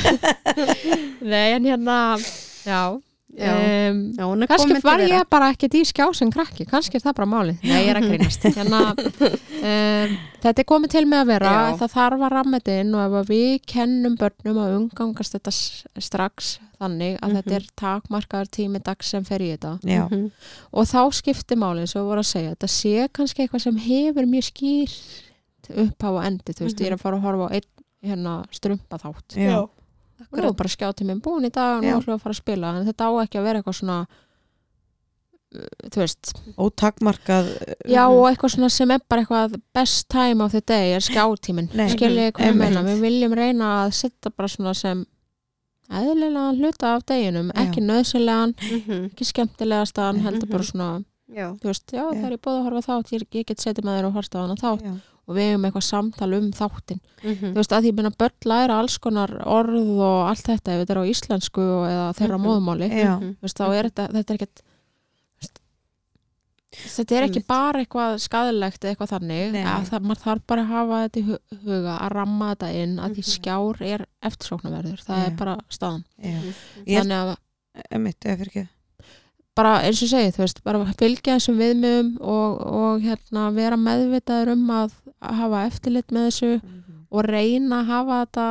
Nei, en hérna, já, Já. um, Já, kannski var ég bara ekkert í skjá sem krakki, kannski er það bara málið nei, ég er að grínast hérna, um, þetta er komið til með að vera Já. það þarf að ramma þetta inn og ef að við kennum börnum að umgangast þetta strax þannig að Mhm. þetta er takmarkaður tími dags sem fer í þetta já, Mhm. og þá skiptir málið sem við vorum að segja þetta sé kannski eitthvað sem hefur mjög skýrt upphá og endi þú veist, Mhm. ég er að fara að horfa á einn hérna, strumpa þátt já, og nú er bara skjáti minn búin í dag og nú ætlum við að fara að spila en þetta á ekki að vera eitthvað svona uh, þú veist. Ótakmarkað já og eitthvað svona sem er bara eitthvað best time of the day er skjátíminn. Nei, skiljið hvað ég meina, við viljum reyna að setja bara svona sem eðlilega hluta af deginum, ekki nöðsynlegan Mhm. ekki skemmtilegastan, heldur bara svona Já. þú veist, já, Já. það er ég búið að horfa þátt ég, ég get setið með þér og horta á hana þátt. Já, og við hefum eitthvað samtal um þáttin Mhm. þú veist, að því minna börn læra alls konar orð og allt þetta ef þetta er á íslensku eða þeirra Mhm. já, Mhm. þú veist, þá er þetta, þetta er ekkert þetta er ekki bara eitthvað skadilegt eða eitthvað þannig að það, maður þarf bara að hafa þetta í hu- huga að ramma þetta inn að því Mhm. skjár er eftirsóknarverður, það Já. er bara staðan já. Mhm. Þannig að Einmitt, eða fyrir ekki bara eins og segið, þú veist, bara fylgja þessum viðmiðum og, og hérna vera meðvitaður um að, að hafa eftirlit með þessu og reyna að hafa þetta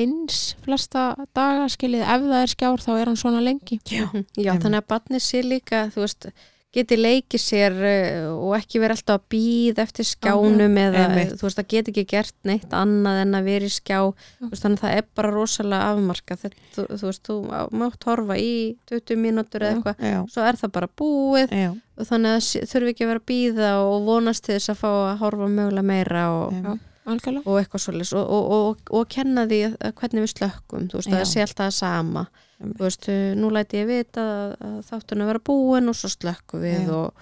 eins flesta daga skilið, ef það er skjár þá er hann svona lengi. Já. Já, þannig að barnið sé líka, þú veist, geti leikið sér uh, og ekki verið alltaf að býða eftir skjánum eða Einmitt. þú veist, það geti ekki gert neitt annað en að vera í skjá, þú veist, þannig að það er bara rosalega afmarka, þetta, þú, þú veist, þú mátt horfa í 20 mínútur eða eitthvað, svo er það bara búið. Já, og þannig að þurfi ekki að vera að býða og vonast til þess að fá að horfa mögulega meira og, já. Algjörlega. og eitthvað svolítið og, og, og, og kenna því hvernig við slökkum þú veist, það sé alltaf það sama. Einmitt. þú veist, nú læti ég vita að, að þáttunum vera búin og svo slökkum við og,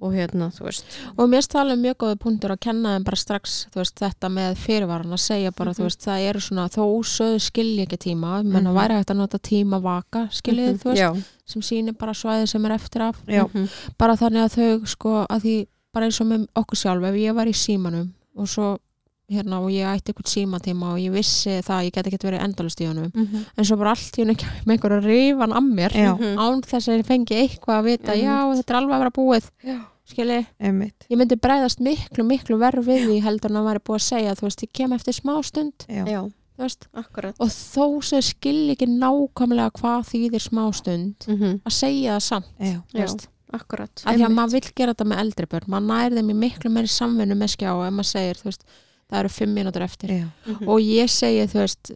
og hérna, þú veist. Og mér stala mjög góði punktur að kenna þeim bara strax þú veist, þetta með fyrirvaran að segja bara, Mhm. þú veist, það eru svona þó sögðu skilji ekki tíma, menn að Mhm. væri hægt að nota tíma vaka, skiljið, Mhm, þú veist já, sem sýnir bara svæði sem er eftir af. Mhm, bara þannig að þau sko að því bara eins og með okkur sjálf ef ég var í símanum og svo hérna og ég ætti eitthvað símatíma og ég vissi það að ég get ekki verið endalust í honum. Mhm, en svo bara allt í henni með einhverja rifan að mér. Já. mhm. án þess að ég fengi eitthvað að vita Einmitt. já þetta er alveg að vera búið já, skilji, einmitt. Ég myndi bregðast miklu miklu verð við því heldur en að væri búið að segja þú veist, ég kem eftir smá stund já, veist, akkurat. Og þó sem skilji ekki nákvæmlega hvað þýðir smá stund mhm, að segja það samt já, akkurat. Að því að maður vill gera þetta með eldri börn maður nær þeim í miklu meiri samvinnu með skjá ef maður segir, þú veist, það eru fimm mínútur eftir. Já, Mhm, og ég segi, þú veist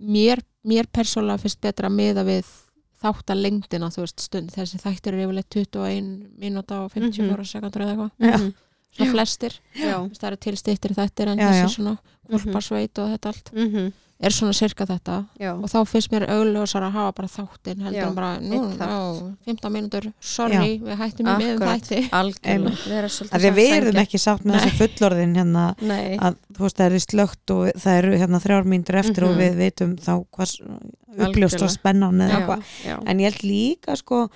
mér, mér persónulega finnst betra að miða við þáttar lengdina, þú veist, stund þessi þættir eru yfirleitt 21 mínúta og 54 sekundur eða eitthvað, mhm, svona flestir. Það eru tilstýttir þættir en Já, þessi já. svona hjálparsveit og þetta allt. Mhm, er svona sirka þetta. Já, og þá finnst mér augljósar að hafa bara þáttin heldur Já, en bara, nú, já, 15 mínútur. Sorry, við hættum í miðum Akkurat. þætti. Algjörlega. Við erum ekki sátt með Nei. þessi fullorðin hérna að þú veist það er slögt og það eru hérna þrjár mínútur eftir Mhm. og við veitum þá hvað uppljóst og spennan eða já, eitthvað. já, en ég held líka sko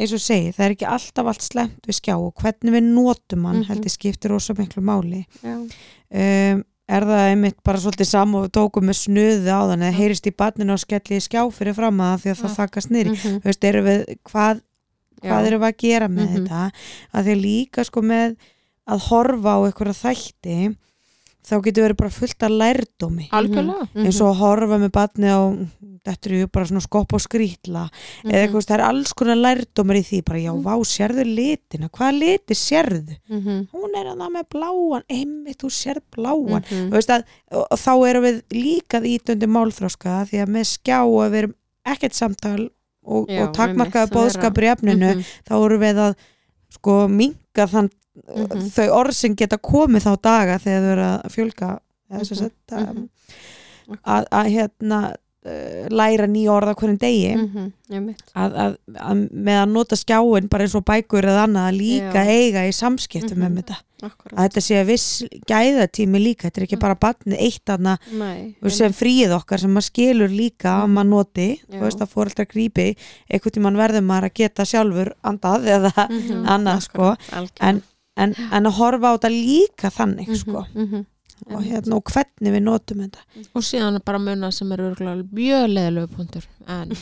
eins og segi, það er ekki alltaf allt slemt við skjá og hvernig við notum hann Mhm. held ég skiptir ósa miklu máli. Já, um, er það einmitt bara svolítið sam og við tókum með snuði á þann eða heyrist í barninu og skelli í skjá fyrir fram að því að það Já. þakkast niður. Mhm, þú veist, erum við, hvað, hvað erum við að gera með Mhm. þetta? Að því að líka sko með að horfa á einhverja þætti þá getur verið bara fullt af lærdómi. Algjörlega. Mhm, eins og að horfa með barni á þetta eru bara svona skopp og skrýtla mhm, eða eitthvað, það er alls konar lærdómar í því bara já, vá, sérðu litina, hvaða liti sérðu? mhm, Hún er að það með bláan, einmitt, þú sérð bláan. Mhm, Þú veist að, og, þá erum við líka ítöndi málþróska því að með skjá að við erum ekkert samtal og, og er bóðskapur í efninu mhm, þá erum við að sko minga þann Mhm. þau orð sem geta komið þá daga þegar þau eru að fjölga eða sem Mhm, sagt að, að, að hérna uh, læra nýja orða hverjum degi mhm, einmitt. að, að, að með að nota skjáin bara eins og bækur eða annað að líka Já. eiga í samskiptum með þetta Akkurat. að þetta sé viss gæðatími líka þetta er ekki Mhm. bara barnið eitt aðna sem fríð okkar sem maður skilur líka að Mhm. maður noti, veist að fóreldra grípi einhvern tímann verður maður að geta sjálfur andað eða Mhm, annað, sko. en, en, en að horfa á þetta líka þannig Mhm, sko. mhm, og, hérna, og hvernig við notum þetta. Og síðan bara munna sem er örgulega mjög leðilegu punktur en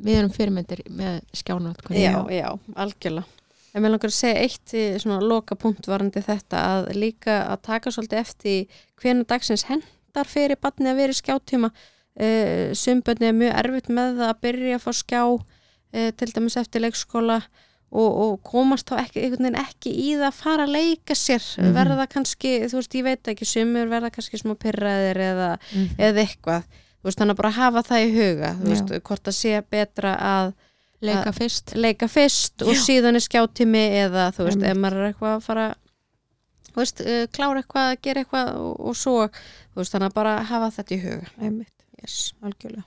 við erum fyrirmyndir með skjánat Já, já, algjörlega. En mér langar að segja eitt í svona loka punkt varandi þetta að líka að taka svolítið eftir hvernig dagsins hendar fyrir barni að vera í skjátíma. Uh, Sumbönni er mjög erfitt með það að byrja að fá skjá uh, til dæmis eftir leikskóla og, og komast þá ekki, ekki í það að fara að leika sér. Mhm. Verða kannski, þú veist, ég veit ekki, sumur verða kannski smá pyrraðir eða, Mhm. eða eitthvað. Þú veist, þannig að bara hafa það í huga, þú veist, hvort að sé betra að leika fyrst leika fyrst og síðan er skjátími eða þú veist, Einmitt. ef maður er eitthvað að fara þú veist, uh, klára eitthvað að gera eitthvað og, og svo, þú veist, þannig að bara hafa þetta í huga yes. algjörlega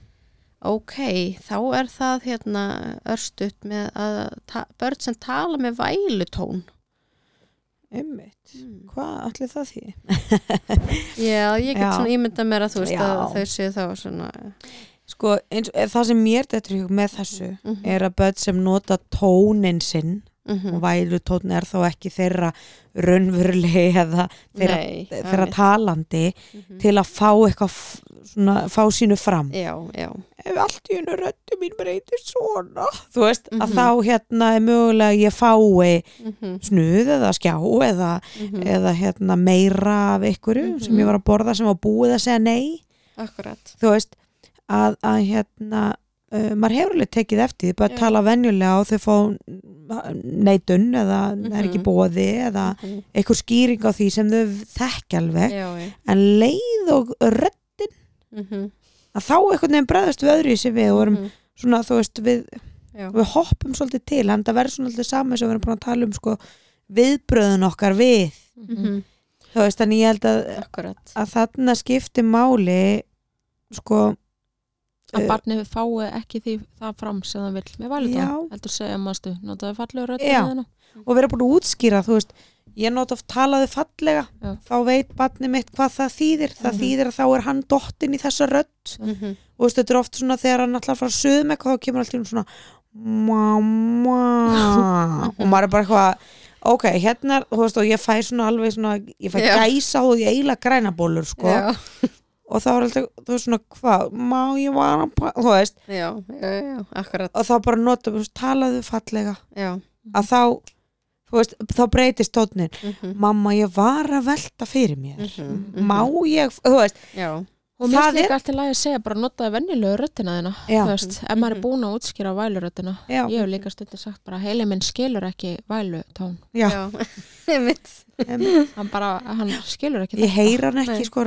ok, þá er það hérna örstutt með að börn sem tala með vælutón einmitt, hvað allir það því? já, ég get Já. svona ímynda mér að þú veist Já. að þau séu þá svona Sko, eins, það sem mér þetta hug með þessu Mhm. er að börn sem nota tónin sinn mhm. og vælutónin er þá ekki þeirra raunverulegi eða þeirra, Nei, þeirra talandi Mhm. til að fá eitthvað svona, fá sínu fram já, já, ef allt í hennu röddu mín breytist svona þú veist, að Mhm. þá hérna er mögulega ég fái mhm, snuð eða skjá eða, mhm. eða hérna meira af Mhm. sem ég var að borða sem var búið að segja nei akkurat þú veist að, að hérna uh, maður hefur alveg tekið eftir því bara að tala venjulega og þau fá neitun eða það er ekki Mhm. bóði eða Mhm. einhver skýring á því sem þau þekki alveg. Já, já. En leið og rödd mhm, að þá einhvern veginn bregðast við öðru í sig við og erum mhm, svona þú veist við, við hoppum svolítið til en það verður svona alltaf saman sem við erum búin að tala um sko viðbröðun okkar við. Mhm, þú veist þannig ég held að, akkurat. að þarna skipti máli sko að eh, barnið fái ekki því það fram sem það vil með valutón heldur segja mástu, notaði fallega Já. og vera búin að útskýra þú veist, ég nota oft talaði fallega Já. þá veit barnið mitt hvað það þýðir það Mhm. þýðir að þá er hann dottin í þessa rödd mhm, og þú veist, þetta er oft svona þegar hann að fara að suðum eitthvað þá kemur alltaf inn svona mamma og maður er bara eitthvað ok, hérna þú veist, og ég fæ svona alveg svona, ég fæ Já. gæsa og ég eila grænabólur, sko og þá er alltaf, þú veist, svona, hvað má ég vara, þú veist. Já, já, já, akkurat. Og þá bara nota, þú veist, talaðu fallega. Já, að þá, þú veist, þá breytist tónin, mhm, mamma, ég var að velta fyrir mér. Mhm, mhm, má ég, þú veist, já, og mér finnst líka allt í lagi að segja bara notaði venjulegu röddina þina Já. þú veist, ef maður er Mhm. búin að útskýra væluröddina já, ég hef líka stundir sagt bara heili minn skilur ekki vælutón já, hann bara, hann skilur ekki ég heyr hann ekki, Nei, sko,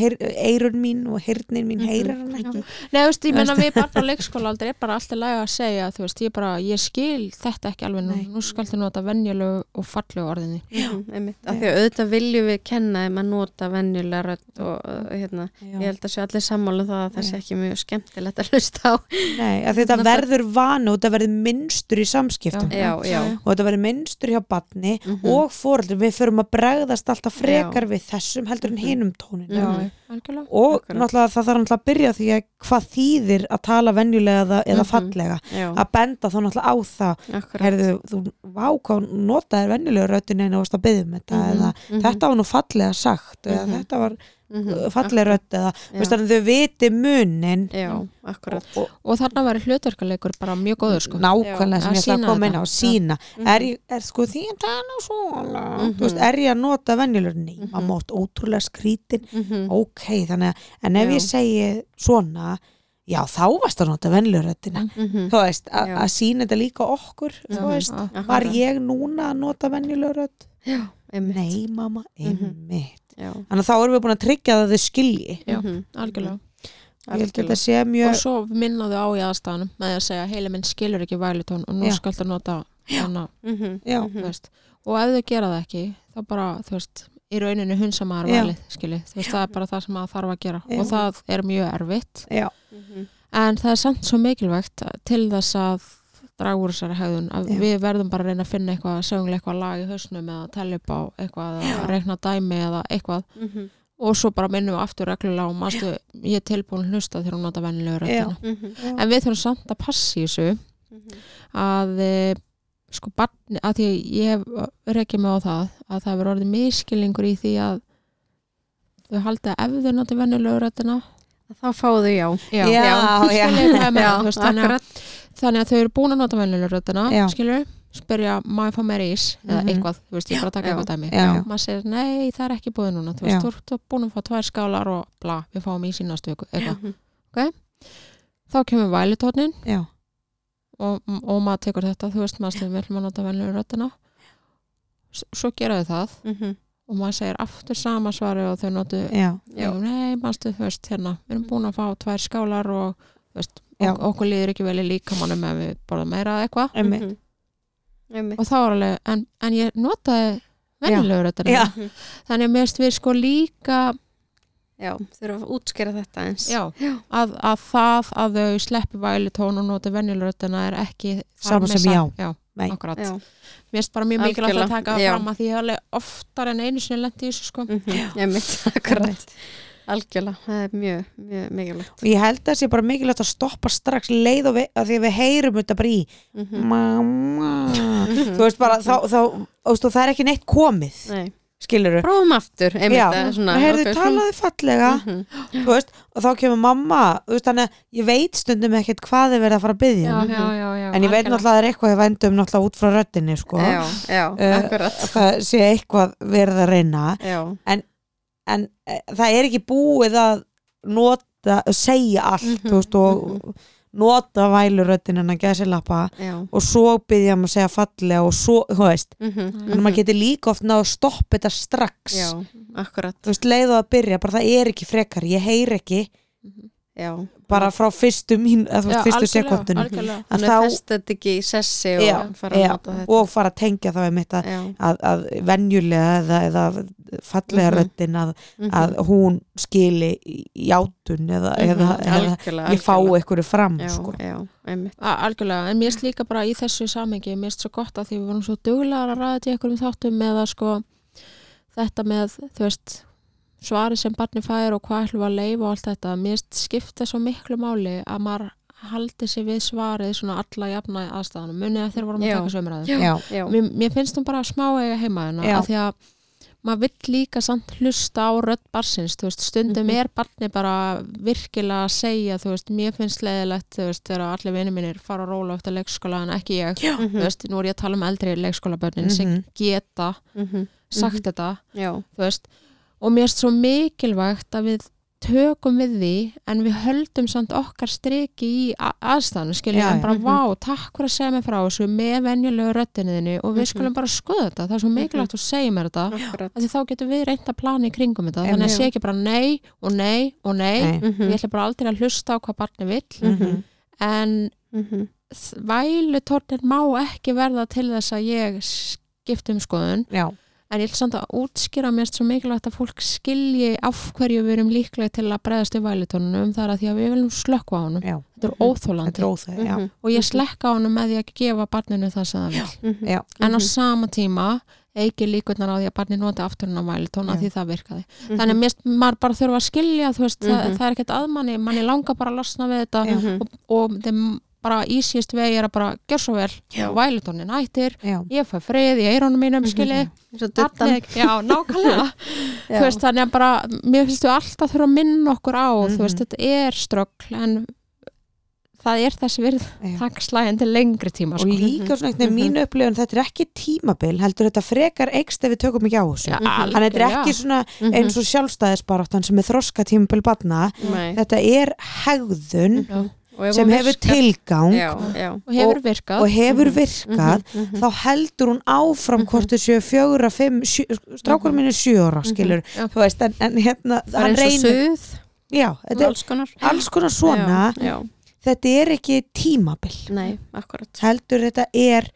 heyr, eirun mín og heyrnin mín Mhm. heyrir hann ekki. Nei, þú veist, ég menna við barn á leikskóla aldrei er bara alltaf læg að segja, þú veist, ég bara ég skil þetta ekki alveg nú, nú skaltu nota venjulegu og fallegu orðinni mhm, einmitt af því að auðvitað viljum við kenna þeim að nota venjulega rödd og uh, hérna, ég já. held að sé allir sammála um það að það sé Já. ekki mjög skemmtilegt að hlusta á. Nei, að þetta Náttúrulega- verður vanu og þetta verður minnstur í samskiptum já, já, og mhm, og fóreldur, við förum að bregðast alltaf frekar við þessum heldur en Mhm. hinum tónin Já. Já, algjörlega og Akkurat. náttúrulega það þarf náttúrulega að byrja því að hvað þýðir að tala venjulega eða, eða Mhm. fallega já, að benda þá náttúrulega á það akkurat heyrðu, þú váká, notaðir venjulega en þú varst að byggja um þetta Mhm, eða mhm, þetta var nú fallega sagt eða Mhm. þetta var mhm, fallega rödd eða Já. veist, þau viti munin. Já, akkurat. Og, og þarna var hlutverkuleikur bara mjög góður sko. Nákvæmlega sem ég ætla að koma inn á sína. Mhm. er, ég- er sko því að tala svona? Mhm. þú veist, er ég að nota venjulegur nei, Mhm. maður mátt ótrúlega skrítin Mhm, ok, þannig að en ef Já. ég segi svona já, þá varst að nota venjulegur röddina. Mhm, þú veist, að sína þetta líka okkur þú Mhm. veist, Já. var ég núna að nota venjulegur rödd? Já, einmitt. Nei, mamma, Mhm. einmitt. já, þannig að þá erum við búin að tryggja það að þau skilji. Já, mhm, held að algjörlega. sé og mjög svo minnaðu á í aðstæðanum með að segja heili minn skilur ekki vælutón og nú Já. skaltu nota hana, Mhm, Já. þú mhm, veist. Og ef þau gera það ekki þá bara, þú veist, í rauninni hunsa maður Já. valið, skilji, þú veist, það er bara það sem maður þarf að gera. Já. og það er mjög erfitt. Já, mhm, en það er samt svo mikilvægt til þess að draga úr þessari hegðun að Já. við verðum bara að reyna að finna eitthvað sögulega eitthvað lag í hausnum eða tella upp á eitthvað Já. reikna dæmi eða eitthvað. Mhm, og svo bara minnum við aftur reglulega og mástu, ég er tilbúin að hlusta þegar hún nota vennilega röddina. Mhm, já. en við þurfum samt að passa í þessu mhm, að e, sko barni, að því ég hef rekið mig á það að það verður orðið miskilingur í því að þau haldi að ef þau noti vennilega röddina þá fáðu já. Já, Já, já. meina, já, veist, þannig að að þau eru búin að nota Já. skilur, spyrja, má ég fá meira ís? Eða Mhm. eitthvað, þú veist, ég bara taka Já. eitthvað dæmi. Maður segir, nei, það er ekki búið núna. Þú veist, þú ert búin að fá tvær skálar og bla, við fáum ís í næstu viku Mhm. þá kemur vælitónin og, og maður tekur þetta, þú veist, maður stefnir við ætlum að nota S- svo gera þau það. Mhm. og maður segir aftur sama svari og þau notu nei, mannstu, þú veist, hérna við erum búin að fá tvær skálar og veist, Já. ok okkur líður ekki vel í líkamannum ef við borðum meira eða eitthvað Mhm. Einmitt. og þá var alveg, en, en ég notaði Já. Mhm. þannig að mér finnst við sko líka Já, þurfa að útskýra þetta eins já, að, að það að þau sleppi vælitón og noti venjulegur þetta er ekki þar Sama með sem já. já Nei. akkurat, Já. mér finnst bara mjög mikilvægt að taka já. fram að því ég hef alveg oftar en einu sinni lendi í þessu sko Mhm. Einmitt, akkurat Algjörlega, það er mjög, mjög mikilvægt. Og ég held að það sé bara mikilvægt að stoppa strax leið og við, að því að við heyrum þetta bara í Mhm. mamma. Þú veist bara, þá, þá og það er ekki neitt komið Nei, skilur við prófum aftur einmitt, Já, eða svona, heyrðu, ok, talaði fallega. Mhm. þú veist, og þá kemur mamma þú veist, þannig að ég veit stundum ekkert hvað er verið að fara að byggja já, um. já, já, já, en ég veit náttúrulega að það er eitthvað ég vendum náttúrulega út frá röddinni sko. Já, já, akkurat. að það sé eitthvað verið að reyna. Já, en e, það er ekki búið að nota, segja allt Mhm, þú veist, og nota væluröddin en að gæsi lappa já. og svo byggja maður að segja fallega og svo, þú veist, mhm, þannig að maður getur líka oft náðu að stoppa þetta strax. Já, akkurat. Þú veist, leið og að byrja, bara það er ekki frekar ég heyr ekki, Já, bara frá fyrstu mín, eða fyrstu að Hún er þá, fest þetta ekki í sessi og já, fara að já, og fara að tengja þá einmitt að, að, að venjulega eða, eða fallega Mhm. röddin að, mhm, að hún skili játun eða, mhm, eða, eða algjörlega, ég algjörlega. einhverju fram Já, sko. já, einmitt. A- Algjörlega, en mér finnst líka bara í þessu samengi, mér finnst svo gott að því við vorum svo duglegar að ræða til einhverjum þáttum með að sko þetta með, þú veist svarið sem barni fær og hvað ætlum við að leifa og allt þetta, mér skipta svo miklu máli að maður haldi sig við svarið svona alla jafna aðstæðanum, munið að þeir vorum að taka sömur Já. já, Já, mér, mér finnst hún bara smá eiga heima hérna Já. af því að maður vill líka samt hlusta á rödd barsins, þú veist, stundum Mhm. er barni bara virkilega að segja, þú veist, mér finnst leiðilegt, þú veist, þegar allir vinni mínir fara að róla eftir leikskóla en ekki ég, Já. þú veist, nú er ég að tala um eldri leikskólabörnin sem Mhm. geta mhm, sagt þetta, já, þú veist og mér finnst svo mikilvægt að við tökum við því en við höldum samt okkar striki í a- aðstæðanum, skiljum, já. bara vá, takk fyrir að segja mér frá þessu með venjulegu röddinniðinni og við skulum bara skoða þetta, það er svo mikilvægt að segja mér þetta því þá getum við reynt að plana í kringum þetta, þannig að sé ekki bara nei og nei og nei, Nei. Mhm, ég ætla bara aldrei að hlusta á hvað barni vill. Mhm, en mhm, vælutornir má ekki verða til þess að ég skipt um skoðun. Já, en ég ætla samt að útskýra mér svo mikilvægt að fólk skilji af hverju við erum líklega til að bregðast við vælutornum það er að því að við viljum slökka á honum. Já, þetta er þetta óþólandi er óþæg já, mhm, og ég slekka á honum með því að gefa barninu það sem það vil mhm, já, en á mhm, sama tíma eigi líkurnar á því að barni noti afturinn á vælutóna Já. því það virkaði. Mhm, þannig að mér, maður bara þurfa að skilja þú veist, það, Mhm. það er ekkert aðmanni manni. Langar bara að losna við þetta mhm, og, og þeim bara easíst vegi er að bara gjör svo vel, vælutónin hættir já, ég fæ frið í eirónum mínum skilji duttan barnið, já, nákvæmlega. Þú veist, þannig að bara, mér finnst við alltaf þurfa að minna okkur á, Mhm. þú veist, þetta er ströggl en það er þessi virð já. takk slæðin til lengri tíma og sko. líka svona einhvern veginn mínu upplifun þetta er ekki tímabil, heldur þetta frekar eikst ef við tökum ekki á þessu. Mhm. þannig að þetta er ekki svona Mhm, eins og sjálfstæðisbaráttan sem er þroska tímabil batna nei, þetta er hegðun og sem hefur virkar- tilgang já, já, og hefur virkað. og hefur Mhm, virkað mhm, mhm, þá heldur hún áfram Mhm. hvort þau séu fjögur að fimm strákur minn er sjö ára Mhm. skilur, veist, en, en hérna það er eins og suð. Já, þetta er alls konar. alls konar svona. já, já, þetta er ekki tímabil. Nei, heldur þetta er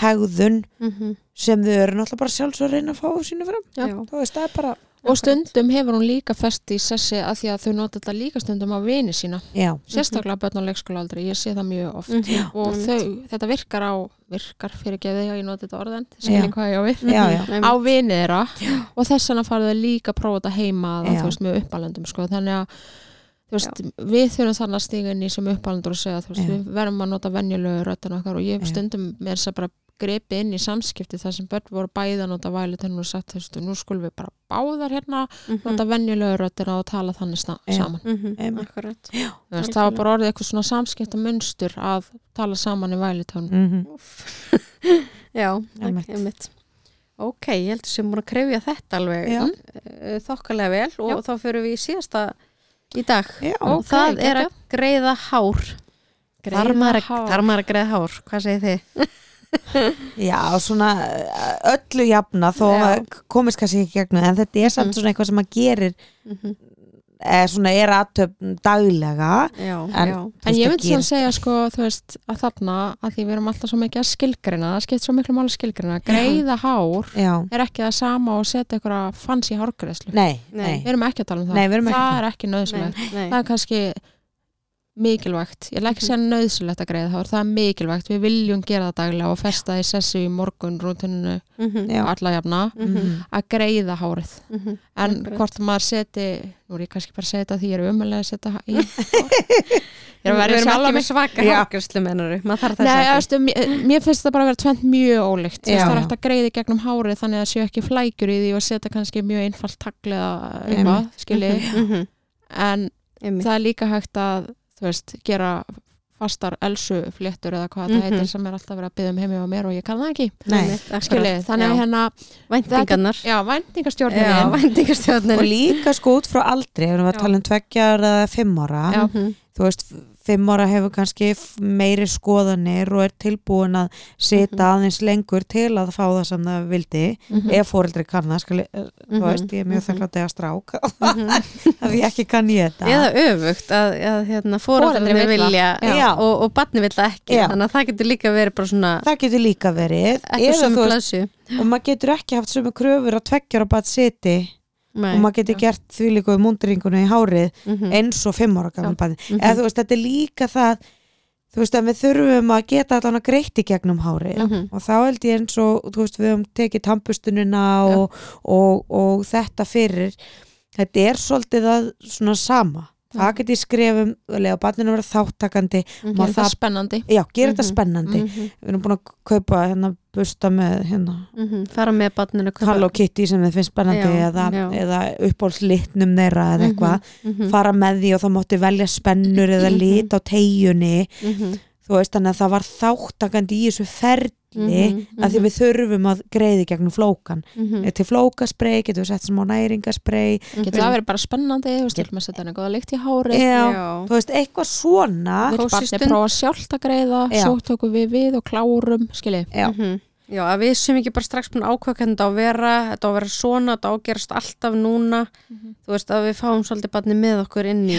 hegðun mhm, sem þau eru náttúrulega bara sjálfs að reyna að fá sínu fram. Já. já, þú veist, það er bara, og stundum hefur hún líka fest í sessi að því að þau nota þetta líka stundum á vini sína já, sérstaklega börn á leikskóla aldrei, ég sé það mjög oft Mhm, og einmitt. þau, þetta virkar á virkar fyrir gefið, ég nota þetta orðan Já. skilji hvað ég á við já, já, á vini þeirra og þess vegna farið þau líka að prófa þetta heima Já. þú veist, með uppalendum sko. þannig að veist, við þurfum þannig að stíga inn í sem uppalendur og segja veist, Já. við verðum að nota venjulegu röddina okkar og ég Já. stundum með þess að bara gripi inn í samskipti þar sem börn voru bæðan út af vælitunum og sagt, þú veist, nú skulum við bara báðar hérna, nota venjulega röddina og tala þannig sta- Já. saman. Mhm, Einmitt. akkurat. Þú veist, það var bara orðið eitthvað svona samskipta munstur að tala saman í vælitunum Mhm. Já, Einmitt. einmitt. Ok, ég heldur sem múin að krefja þetta alveg Já. eh, þokkalega vel og þá fyrir við í síðasta í dag. Já, og það er að greiða hár. Hár. þar maður að greiða hár, hvað segir þið? já, svona uh, öllu jafna þó að komist kannski ekki í gegnum en þetta er samt Mhm. svona eitthvað sem maður gerir Mhm. eða svona er aðtöfn daglega Já, En- já, En ég myndi svona gerist. segja sko, þú veist, að þarna að því við erum alltaf svo mikið að skilgrina það skipt svo miklu máli skilgrina, greiða hár Já, er ekki það sama og setja einhverja fancy hárgreðslu nei, Nei. við erum ekki að tala um það, Nei, það að- er ekki nei. það er kannski mikilvægt, ég legg Mhm. sér nöðsulegt að greiða hár, það er mikilvægt, við viljum gera það daglega og festa í sessu í morgun rútuninu Mhm, Já. alla jafna. Mhm, að greiða hárið. Mhm. en Akkurat. hvort maður seti nú er ég kannski bara að segja þetta því ég er umöðlega að setja í ég er að Við vera erum sjálf með svaka Já. hárgjörslu mennur veistu, mér, mér finnst það bara að vera tvent mjög veist, það er eftir að greiði gegnum hárið þannig að það séu ekki flækjur í því og setja kannski mjög einfalt eða eitthvað, skilji. Mhm, en það er líka hægt að þú veist, gera fastar elsu fléttur eða hvað Mhm. það heitir sem er alltaf verið að byggja um heimi á mér og ég kann það ekki. Nei. Skilji, þannig að hérna væntingarnar. já, væntingastjórnin Já, og væntingastjórnin líka sko út frá aldri ef við erum að tala um tveggjar eða fimm ára. Já. Mhm, þú veist, fimm ára hefur kannski meiri skoðanir og er tilbúin að sita Mhm. aðeins lengur til að fá það sem það vildi Mhm. ef fóreldri kann það, skal, þú Mhm, veist, ég er mjög mhm. þakklátt eða strák mhm. að ég ekki kann ég þetta eða öfugt að, að hérna, vill það. vilja Já. og, og barni vill það ekki Já. þannig að það getur líka verið bara svona það getur líka verið ekki eða, sem plassu og maður getur ekki haft sömu kröfur að tveggjar að bara siti Nei. og maður getur gert því líka um múndiringuna í hárið Mhm, eins og fimm ára gaman barni mhm, eða þú veist, þetta er líka það þú veist, að við þurfum að geta allan að greitt í gegnum hárið. Mhm, og þá held ég eins og, þú veist, við höfum tekið tampustunina og, og, og þetta fyrir. Þetta er svolítið að svona sama. Það get ég skrefum, lega barninu vera þáttakandi mhm, Maður það það- spennandi. Já, gera þetta Mhm, spennandi. Mhm, við erum búin að kaupa hérna busta með hérna mhm. fara með barninu Hello Kitty sem þið finnst spennandi Já, eða, eða uppbólslitnum þeirra eða eitthvað, Mhm, fara með því og það mátti velja spennur eða Mhm. lit á tegjunni mhm, þú veist þannig að það var þáttakandi í þessu ferli mhm, að því við þurfum að greiði gegnum flókan. Mhm, til flókasprey, getur við sett smá næringasprey getur það verið bara spennandi, þú veist, til með setja einhverja lykt í hárið. Já, Já. þú veist, eitthvað svona. Vill Kósí barni stund. prófa sjálft að greiða Já. svo tökum við við og klárum skilji, já, Mhm. Já, að við sem ekki bara strax búin að þetta á að vera, þetta á að vera svona, þetta á að gerast alltaf núna, þú veist að við fáum svolítið barni með okkur inn í,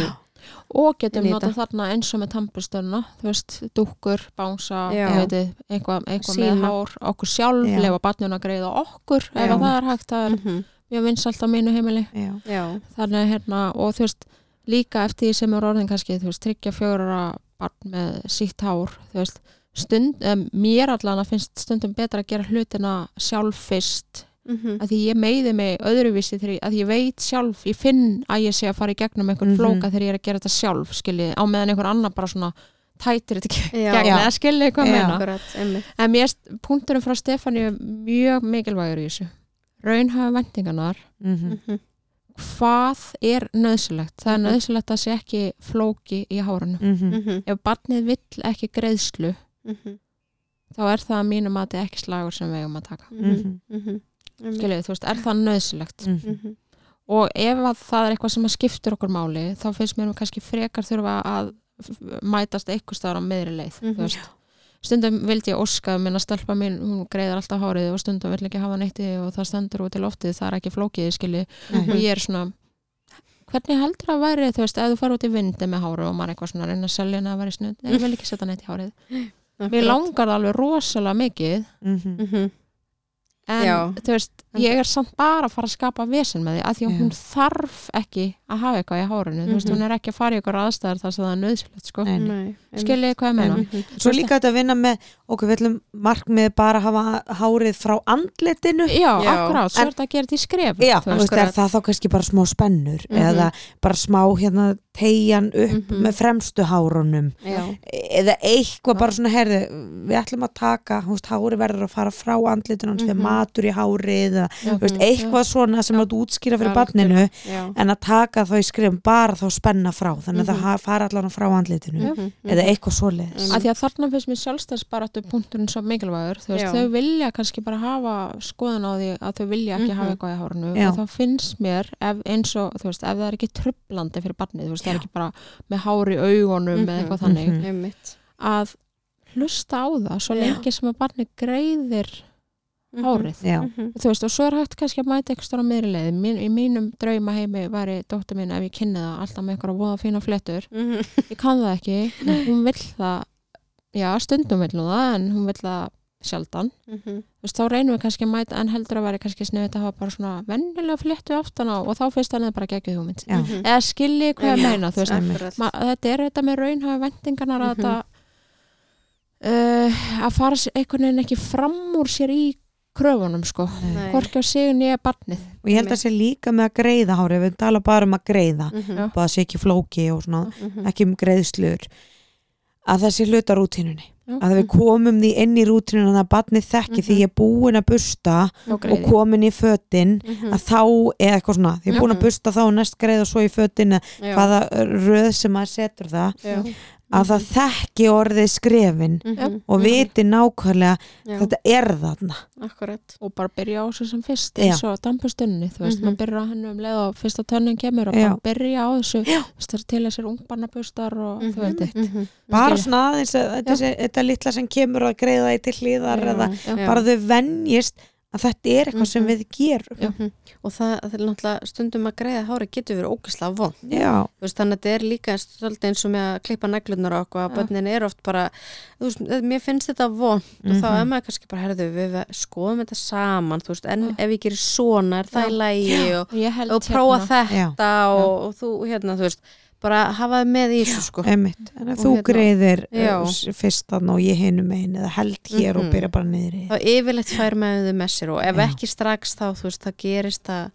og getum í notað þarna eins og með tampustöðuna þú veist, dúkkur, bánsa eitthvað, eitthvað með hár okkur sjálf, Já. lefa barninu að greiða okkur ef Já. að það er hægt, það er mhm, mjög vinsalt á mínu heimili. Já, já, þannig að hérna, og þú veist líka eftir því sem er orðin kannski þú veist, tryggja fjóra barn með sítt hár þú veist, stund, um, mér allan að finnst stundum betra að gera hlutina sjálf fyrst mhm, að því ég meiði mig öðruvísi þegar ég, ég veit sjálf, ég finn að ég sé að fara í gegnum einhvern Mhm. flóka þegar ég er að gera þetta sjálf skilji, á meðan einhver annar bara svona tætir þetta gegn eða skilji hvað Já. meina. En mér, st- punkturinn frá Stefáni er mjög mikilvægur í þessu. Raunhafa vendingarnar mhm, mhm, hvað er nöðsilegt það er Mhm. nöðsilegt að sé ekki flóki í hárunu mhm, mhm, ef barnið vill ekki greiðslu mhm, þá er það að mínum að þetta er ekki slagur sem við eigum að taka einmitt, skiljið, þú veist, er það nöðsilegt mhm, mhm, og ef að það er eitthvað sem að skiptur okkur máli þá finnst mér kannski frekar þurfa að mætast eitthvað staðar á meðri leið þú veist. stundum vildi ég óska minna stelpa mín, hún greiðar alltaf hárið og stundum vill ekki hafa neitti og það stendur út í loftið, það er ekki flókið skilji Mhm. og ég er svona hvernig heldur að væri, þú veist, ef þú fara út í vindi með háru og maður er eitthvað svona að reyna að selja henni að væri snudd, nei, ég vil ekki setja neitt í hárið. Mér langar það alveg rosalega mikið. Mhm. mhm, en Já. þú veist, ég er samt bara að fara að skapa vesen með því að því að hún þarf ekki að hafa eitthvað í hárinu þú veist, Mhm. hún er ekki að fara í eitthvað aðstæðar þar sem það er nöðsilegt sko. Skiljið hvað ég meina Mhm. Svo líka þetta að vinna með okkur við ætlum markmið bara að hafa hárið frá andlitinu já, Já. akkurát, svo er þetta að gera þetta í skref Já, þú veist, er það þá kannski bara smá spennur Mhm. eða bara smá hérna tegjan upp Mhm. með fremstu hárunum Já, eða eitthvað bara svona herði, við ætlum að taka, þú hári Mhm. matur í hárið eða, Já. þú veist, eitthvað svona sem átt útskýra fyrir barninu en að taka þá í skrifum bara þá spenna frá þannig að Mhm. það fara allan frá andlitinu Mhm, eða mhm. eitthvað svoleiðis Mhm. að því að þarna finnst mér sjálfstæðsbaratu punkturinn svo mikilvægur, þú veist, Já. þau vilja kannski bara hafa skoðun á því að þau vilja ekki Mhm. hafa eitthvað í hárinu Já. og þá finnst mér ef, eins og, þú veist, ef það er ekki trublandi fyrir barnið, þú veist, það er ekki bara með hár í augunum eða Mhm, eitthvað þannig mhm. Einmitt. að hlusta á það svo lengi sem að barnið greiðir Mhm. hárið Já, Mhm. þú veist, og svo er hægt kannski að mæta eitthvað stóra meðri leið, Mín, í mínum drauma heimi væri dóttir mín ef ég kynni það alltaf með einhverja voða fína fléttur. Mhm. ég kann það ekki, hún vill það. Já, stundum vill hún það en hún vill það sjaldan. Mhm. þú veist, þá reynum við kannski að mæta en heldur að vera kannski sniðið að hafa bara svona vennilega fléttu aftan á og þá finnst hann að bara geggjuð hugmynd. Mhm. eða skilji hvað ég meina, þú veist, þetta er þetta með raunhafi vendingarnar að þetta uh, að fara einhvern veginn ekki fram úr sér í kröfunum sko, hvorki á sig nýja barnið og ég held að sé líka með að greiða hárið, við tala bara um að greiða Mhm. Já. bara að sé ekki flóki og svona Mhm. ekki um greiðslur að það sé hluta rútínunni Já. að við komum því inn í rútínunni að barnið þekki Mhm. því ég er búin að busta og og komin í fötin Mhm. að þá, eða eitthvað svona því ég er búin að Mhm. busta þá og næst greið og svo í fötin eða Já. hvaða röð sem maður setur það Já. Að það þekki orðið skrefin Mhm. og Mhm. viti nákvæmlega Já, þetta er þarna. Akkurat. Og bara byrja á þessu sem fyrst Já. eins og dampustunni, þú veist, Mhm. maður byrja á hennu um leið og fyrsta tönnin kemur og bara byrja á þessu, er til þessir ungbarnabustar og þú veit eitt. Mhm. bara svona aðeins að þetta, þetta litla sem kemur að greiða í til hlýðar eða já. bara þau venjist að þetta er eitthvað sem Mhm. við gerum Já. Mhm. og það, það er náttúrulega stundum að greiða hári getur verið ógæslega von já, veist, þannig að þetta er líka eins og með að klippa neglunar og okkur að Já. bönnin er oft bara þú veist, eh, mér finnst þetta von og þá Mhm. er maður kannski bara, herðu, við, skoðum þetta saman, þú veist, en Já. ef ég gerir svona er það í lægi og, og prófa hérna, þetta Já. og, og þú, hérna, þú veist bara hafa það með í þessu sko einmitt en þú hérna- greiðir Já. uh, fyrst og ég hinum einn eða held hér og Mhm. byrja bara niður þá yfirleitt fær með þau með sér og ef Já. ekki strax þá, þú veist, það gerist það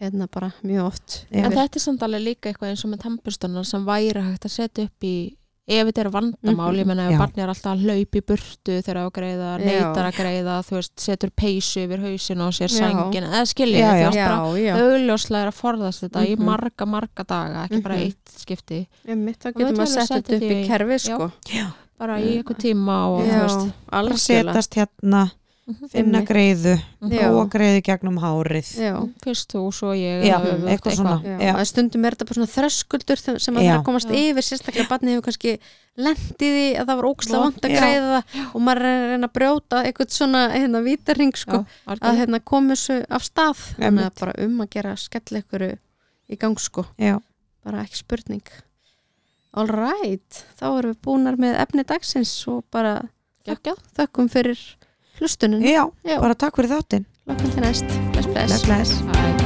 hérna bara mjög oft Já. en þetta er samt alveg líka eitthvað eins og með tampustunar sem væri hægt að setja upp í ef þetta er vandamál, Mhm. ég menna ef Já. barnið er alltaf að hlaupa í burtu þegar á að greiða, neytar að greiða þú veist, setur peysu yfir hausin og sér sængin, eða skilja Já, þú veist, bara já, augljóslega er að forðast þetta í Mhm. marga, marga daga, ekki bara Mhm. eitt skipti Einmitt, þá getur maður alveg sett þetta setja upp í kerfi sko já, bara í eitthvað tíma og veist bara setast hérna Mhm. Finna Einmitt. greiðu og greiðu gegnum hárið Já, fyrst þú, svo ég Já, öfugt, eitthvað svona. já. Já. að stundum er þetta bara svona þröskuldur sem- að Já. það að komast Já. yfir sérstaklega barnið hefur kannski lendið í að það var ógæslega Vont. vant að greiða og maður er að reyna að brjóta eitthvað svona hérna vítarring sko að hérna komi þessu af stað þannig að bara um að gera skell ykkur í gang sko, já, bara ekki spurning all right þá erum við búnar með efni dagsins og bara þökkum fyrir hlustunin já, Já. bara takk fyrir þáttinn. Lókum til næst, bless bless. Bless, bless.